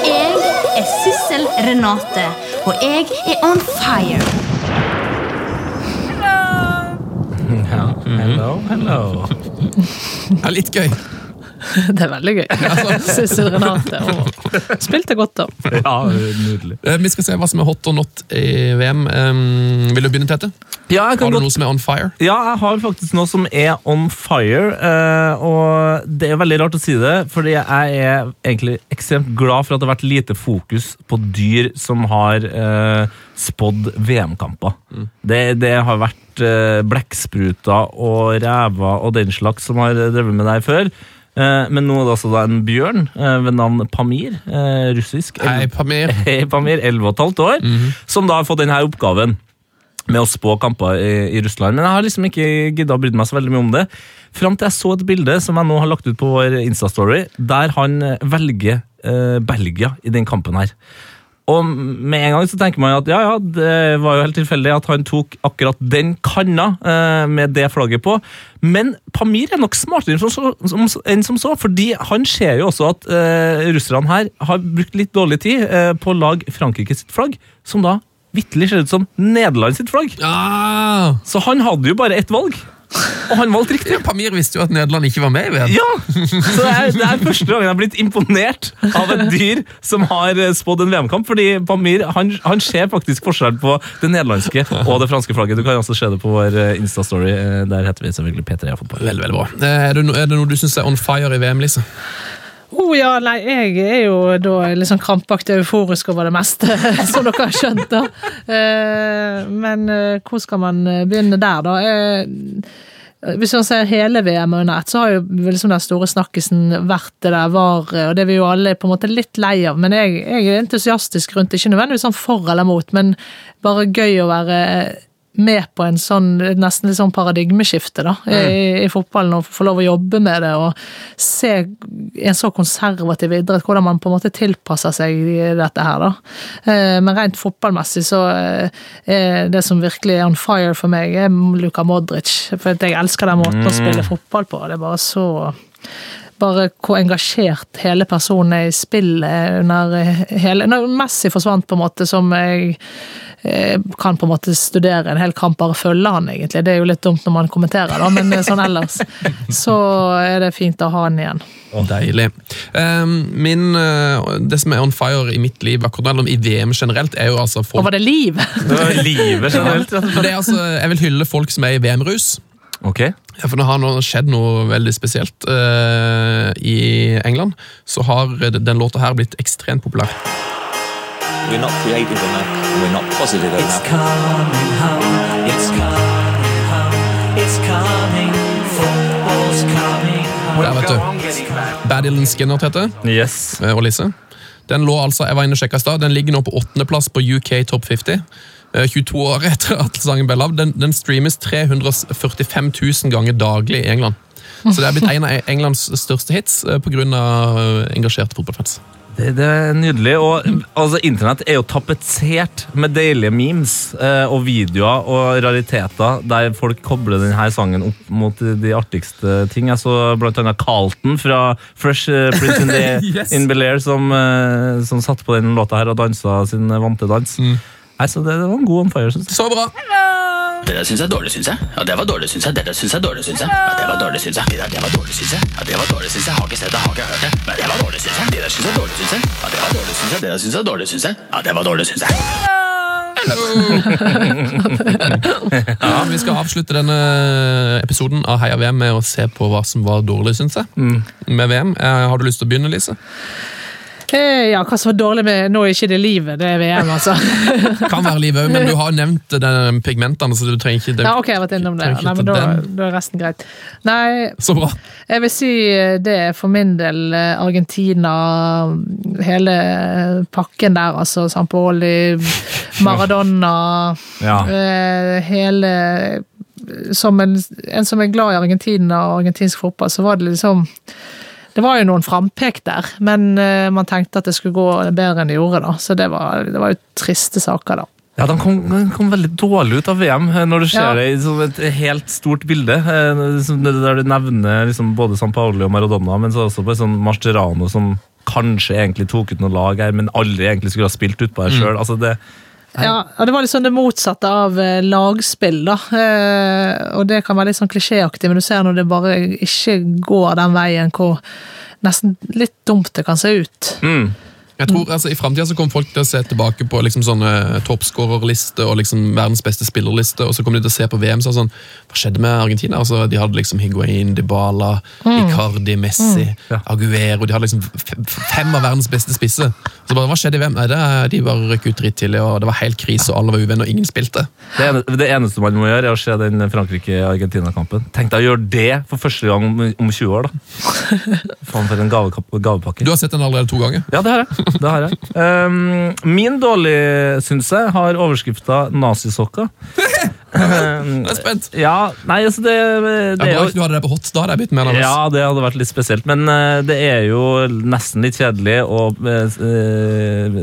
Jeg er Sissel Renate, og jeg er on fire. Hello, hello. Ja, litt gøy. Det er veldig gøy. Sissel Renate. Spilte godt, da. Ja, nydelig. Eh, vi skal se hva som er hot og not i VM. Um, vil du begynne, Tete? Ja, jeg kan Har du godt noe som er on fire? Ja, jeg har faktisk noe som er on fire. eh, og det er veldig rart å si det, fordi jeg er egentlig ekstremt glad for at det har vært lite fokus på dyr som har uh, spådd VM-kamper. Det, det har vært uh, blekkspruter og rever og den slags som har drevet med det her før. Eh, men nå er det altså da en bjørn eh, ved navn Pamir, eh, russisk. Hei, Pamir. Hei, Pamir, 11 15 år, som da har fått denne oppgaven med å spå kamper i, i Russland. Men jeg har liksom ikke gidda å bry meg så veldig mye om det. Fram til jeg så et bilde som jeg nå har lagt ut på vår Insta-story, der han eh, velger eh, Belgia i den kampen her. Og med en gang så tenker man at ja, ja, det var jo helt tilfeldig at han tok akkurat den kanna eh, med det flagget på. Men Pamir er nok smartere enn som, så- som, enn som så, fordi han ser jo også at eh, russerne her har brukt litt dårlig tid eh, på å lage Frankrike sitt flagg, som da vitterlig ser ut som Nederland sitt flagg. Ah, Så han hadde jo bare ett valg, og han valgte riktig. ja, Pamir visste jo at Nederland ikke var med i VM. Ja! Så det er, det er første gangen jeg har blitt imponert av et dyr som har eh, spådd en VM-kamp. Fordi Pamir han, han ser faktisk forskjell på det nederlandske og det franske flagget. Du kan også se det på vår eh, Insta-story. eh, Der heter vi selvfølgelig P3 Fotball. Veldig, veldig bra. Er det noe du syns er on fire i VM, Lise? Oh ja, nei, jeg er jo da litt sånn krampaktig euforisk over det meste, som dere har skjønt, da. Eh, Men eh, hvor skal man eh, begynne der, da? Hvis man ser hele VM under ett, så har jo liksom den store snakkisen vært det der var, og det er vi jo alle på en måte litt lei av. Men jeg, jeg er entusiastisk rundt, ikke nødvendigvis sånn for eller mot, men bare gøy å være med på en sånn, nesten litt sånn paradigmeskifte da, i, i fotballen, og få lov å jobbe med det, og se en så konservativ idrett, hvordan man på en måte tilpasser seg i dette her da. Eh, Men rent fotballmessig så eh, er det som virkelig er on fire for meg, er Luka Modric, for jeg elsker den måten å spille fotball på, det er bare så bare hvor engasjert hele personen er i spillet under hele Når Messi forsvant, på en måte, som jeg eh, kan på en måte studere en hel kamp, bare følge han, egentlig. Det er jo litt dumt når man kommenterer, da, men sånn ellers så er det fint å ha han igjen. Deilig. Um, min, eh, det som er on fire i mitt liv, akkurat nå, eller i VM generelt, er jo altså folk Og var det liv? Det var livet generelt. det er altså, Jeg vil hylle folk som er i VM-rus. Ok. Ja, For det har nå skjedd noe veldig spesielt eh, i England. Så har den låta her blitt ekstremt populær. We're not creative enough. We're not positive It's enough. coming home. It's coming home. It's coming. Football's coming home. Der, vet du. Bad Dylan Skinner heter det. Yes. eh, og Lise. Den lå altså, jeg var inne og sjekket i stad, den ligger nå på åttendeplass på UK Top 50. eh, 22 år etter at sangen ble lagd. Den, den streames 345 000 ganger daglig i England. Så det er blitt en av Englands største hits eh, pga. engasjerte fotballfans. Det, det er nydelig. Og altså, Internett er jo tapetsert med deilige memes eh, og videoer og rariteter der folk kobler denne sangen opp mot de, artigste ting. Jeg så annet Carlton fra Fresh eh, Prince in, the, Yes. in Bel-Air som, eh, som satt på den låta her og dansa sin vante dans. Nei, så det, det var en god on fire, synes jeg. Så bra! Det der syns jeg er dårlig, syns jeg. Ja, det var dårlig, syns jeg. Det der syns jeg er dårlig, syns jeg. Ja, det var dårlig, syns jeg. Det der, det var dårlig, syns jeg. Ja, det var dårlig, syns jeg. Har ikke sett det, har ikke hørt det. Men det var dårlig, syns jeg. Det der syns jeg er dårlig, syns jeg. Ja, det var dårlig, syns jeg. Det der syns jeg er dårlig, syns jeg. Ja, det var dårlig, syns jeg. Ja, Vi skal avslutte denne episoden av Heia VM med å se på hva som var dårlig, syns jeg. Med VM. Eh, Har du lyst til å begynne, Lise? Eh, Ja, hva som var dårlig med Nå er ikke det livet, det er VM, altså. Kan være livet òg, men du har nevnt den pigmentene, så du trenger ikke det. Ja, ok, jeg har vært innom det. Nei, men da, da er resten greit. Nei, Så bra. jeg vil si eh, det er for min del eh, Argentina, hele pakken der, altså Sampoli, Maradona Ja. eh, Hele Som en, en som er glad i Argentina og argentinsk fotball, så var det liksom det var jo noen frampek der, men eh, man tenkte at det skulle gå bedre enn det gjorde. da, Så det var, det var jo triste saker, da. Ja, De kom, de kom veldig dårlig ut av VM, eh, når du ser Ja. det i som et helt stort bilde. eh, Der du nevner liksom både San Paolo og Maradona, men så også på sånn Marcerano som kanskje egentlig tok ut noen lag her, men aldri egentlig skulle ha spilt utpå her sjøl. Altså det, Ja, og det var liksom det motsatte av eh, lagspill, da. Eh, og det kan være litt sånn klisjéaktig, men du ser når det bare ikke går den veien hvor nesten litt dumt det kan se ut. mm. Jeg tror altså, I framtida kommer folk til å se tilbake på liksom sånne toppskårerliste og liksom verdens beste spillerliste, og så kommer de til å se på VM så sånn Hva skjedde med Argentina? Altså, de hadde liksom Higuain, Dybala, Icardi, Messi, Ja. Aguero De hadde liksom fem av verdens beste spisser. Så bare, Hva skjedde i VM? Nei, det, De bare røk ut drittidlig, og det var helt krise, og alle var uvenner, og ingen spilte. Det, ene, det eneste man må gjøre, er å se den Frankrike-Argentina-kampen. Tenk deg å gjøre det for første gang om, om 20 år, da. Faen, for en gavepakke. Du har sett den allerede to ganger. Ja, det har jeg. Det har jeg. Um, min dårlig, syns jeg, har overskrifta 'nazisokker'. Jeg er spent. Ja, nei, altså det, det er jo du hadde det på hot, da hadde jeg blitt mer nervøs. Ja, det hadde vært litt spesielt, men eh, det er jo nesten litt kjedelig å eh, eh,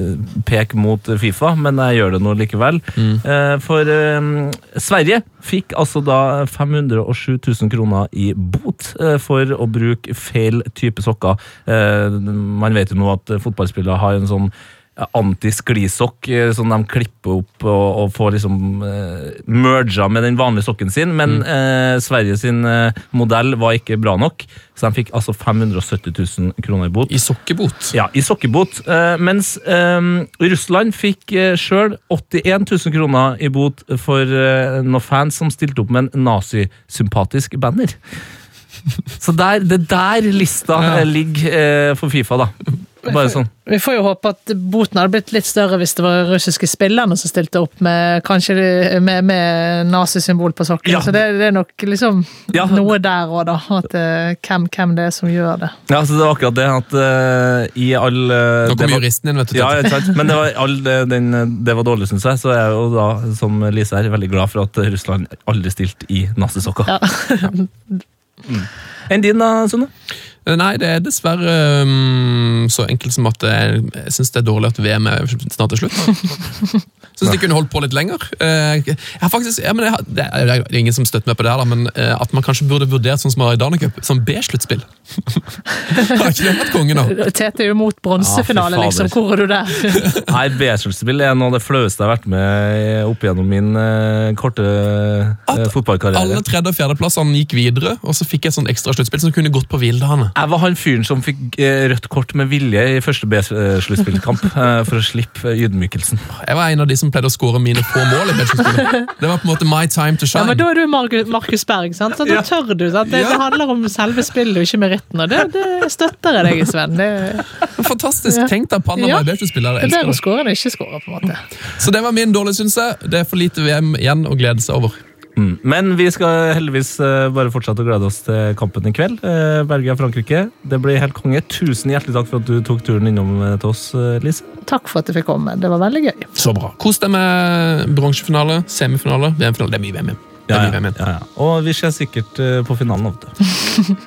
peke mot Fifa, men jeg gjør det nå likevel. Eh, for eh, Sverige fikk altså da 507 000 kroner i bot for å bruke feil type sokker. Man vet jo nå at fotballspillere har en sånn antisklisokk eh, som de klipper opp og, og får liksom eh, merga med den vanlige sokken sin, men eh, Sverige sin eh, modell var ikke bra nok, så de fikk altså 570 000 kroner i bot. I sokkebot. Ja, i sokkebot. Eh, mens eh, Russland fikk eh, sjøl 81 000 kroner i bot for eh, noen fans som stilte opp med en nazisympatisk banner. Så der, det er der lista Ja. ligger for Fifa, da. Bare sånn. Vi får jo håpe at boten hadde blitt litt større hvis det var russiske spillerne som stilte opp med kanskje med, med nazisymbol på sokken. Ja. Så det, det er nok liksom Ja. noe der òg, da. At, uh, hvem, hvem det er som gjør det. Ja, så det var akkurat det at uh, i all uh, Nå kom juristen inn, vet du. Ja, jeg, sant? Men det var, all, eh, den, eh, det var dårlig, syns jeg. Så jeg er jo da, som Lise er, veldig glad for at eh, Russland aldri stilte i nazisokker. Ja. Enn din, da, Sunne? Eh, Nei, det er dessverre um, så enkelt som at jeg, jeg syns det er dårlig at VM er snart til slutt. Syns de kunne holdt på litt lenger. Eh, Jeg har faktisk, ja, men jeg har, det, er, det er ingen som støtter meg på det, her, da, men eh, at man kanskje burde vurdert sånn som Maridana Cup, som B-sluttspill. har ikke det vært konge nå? Tete er jo mot bronsefinale, Ja, liksom. Hvor er du der? Nei, B-sluttspill er noe av det flaueste jeg har vært med opp gjennom min uh, korte fotballkarriere Alle tredje- og fjerdeplassene gikk videre, og så fikk jeg et sånn ekstra sluttspill som kunne gått på hviledagene. Jeg var han fyren som fikk eh, rødt kort med vilje i første B-sluttspillkamp eh, for å slippe ydmykelsen. Jeg var en av de som pleide å skåre mine få mål i B-sluttspillet. Det var på en måte my time to shine. Ja, men Da er du Markus Berg, sant? Så da tør du. Sant? Det, det handler om selve spillet og ikke meritten. Og det, det støtter jeg deg i, Sven. Det, Fantastisk. Ja. Tenk deg Panama Ja. i B-sluttspillet. det er bedre å skåre enn ikke skåre, på en måte. Så det var min dårlige, syns jeg. Det er for lite VM igjen å glede seg over. Mm. Men vi skal heldigvis eh, bare fortsette å glede oss til kampen i kveld. Eh, Belgia-Frankrike. Det blir helt konge. Tusen hjertelig takk for at du tok turen innom eh, til oss, Lise. Takk for at jeg fikk komme. Det var veldig gøy. Så bra. Kos deg med bronsefinale, semifinale, VM-finale. Det er mye VM. Det er ja, ja. Og vi ser sikkert eh, på finalen.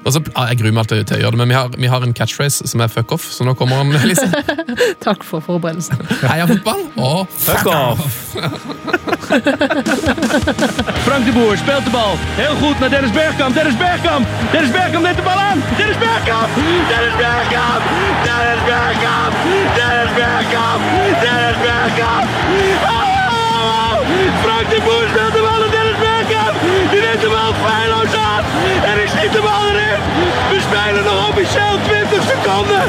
Altså, ja, jeg gruer meg alltid til å gjøre det, men vi har, vi har en catchphrase som er fuck off, så nå kommer han, Lise. Takk for forberedelsen. Heia fotball og Fuck off! Frank de Boer speelt de bal. Heel goed naar Dennis Bergkamp. Dennis Bergkamp. Dennis Bergkamp neemt de bal aan. Dennis Bergkamp. Dennis Bergkamp. Dennis Bergkamp. Dennis Bergkamp. Dennis Bergkamp. Oh! Frank de Boer speelt de bal. De bal feilloos aan. En die schiet de bal erin. We spelen nog officieel 20 seconden.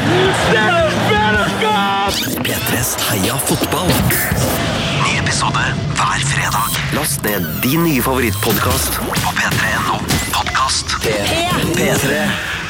Dennis Bergkamp. P3s Heia fotball. Ny episode hver fredag. Last ned din nye favorittpodkast på p3.no podkast. P3.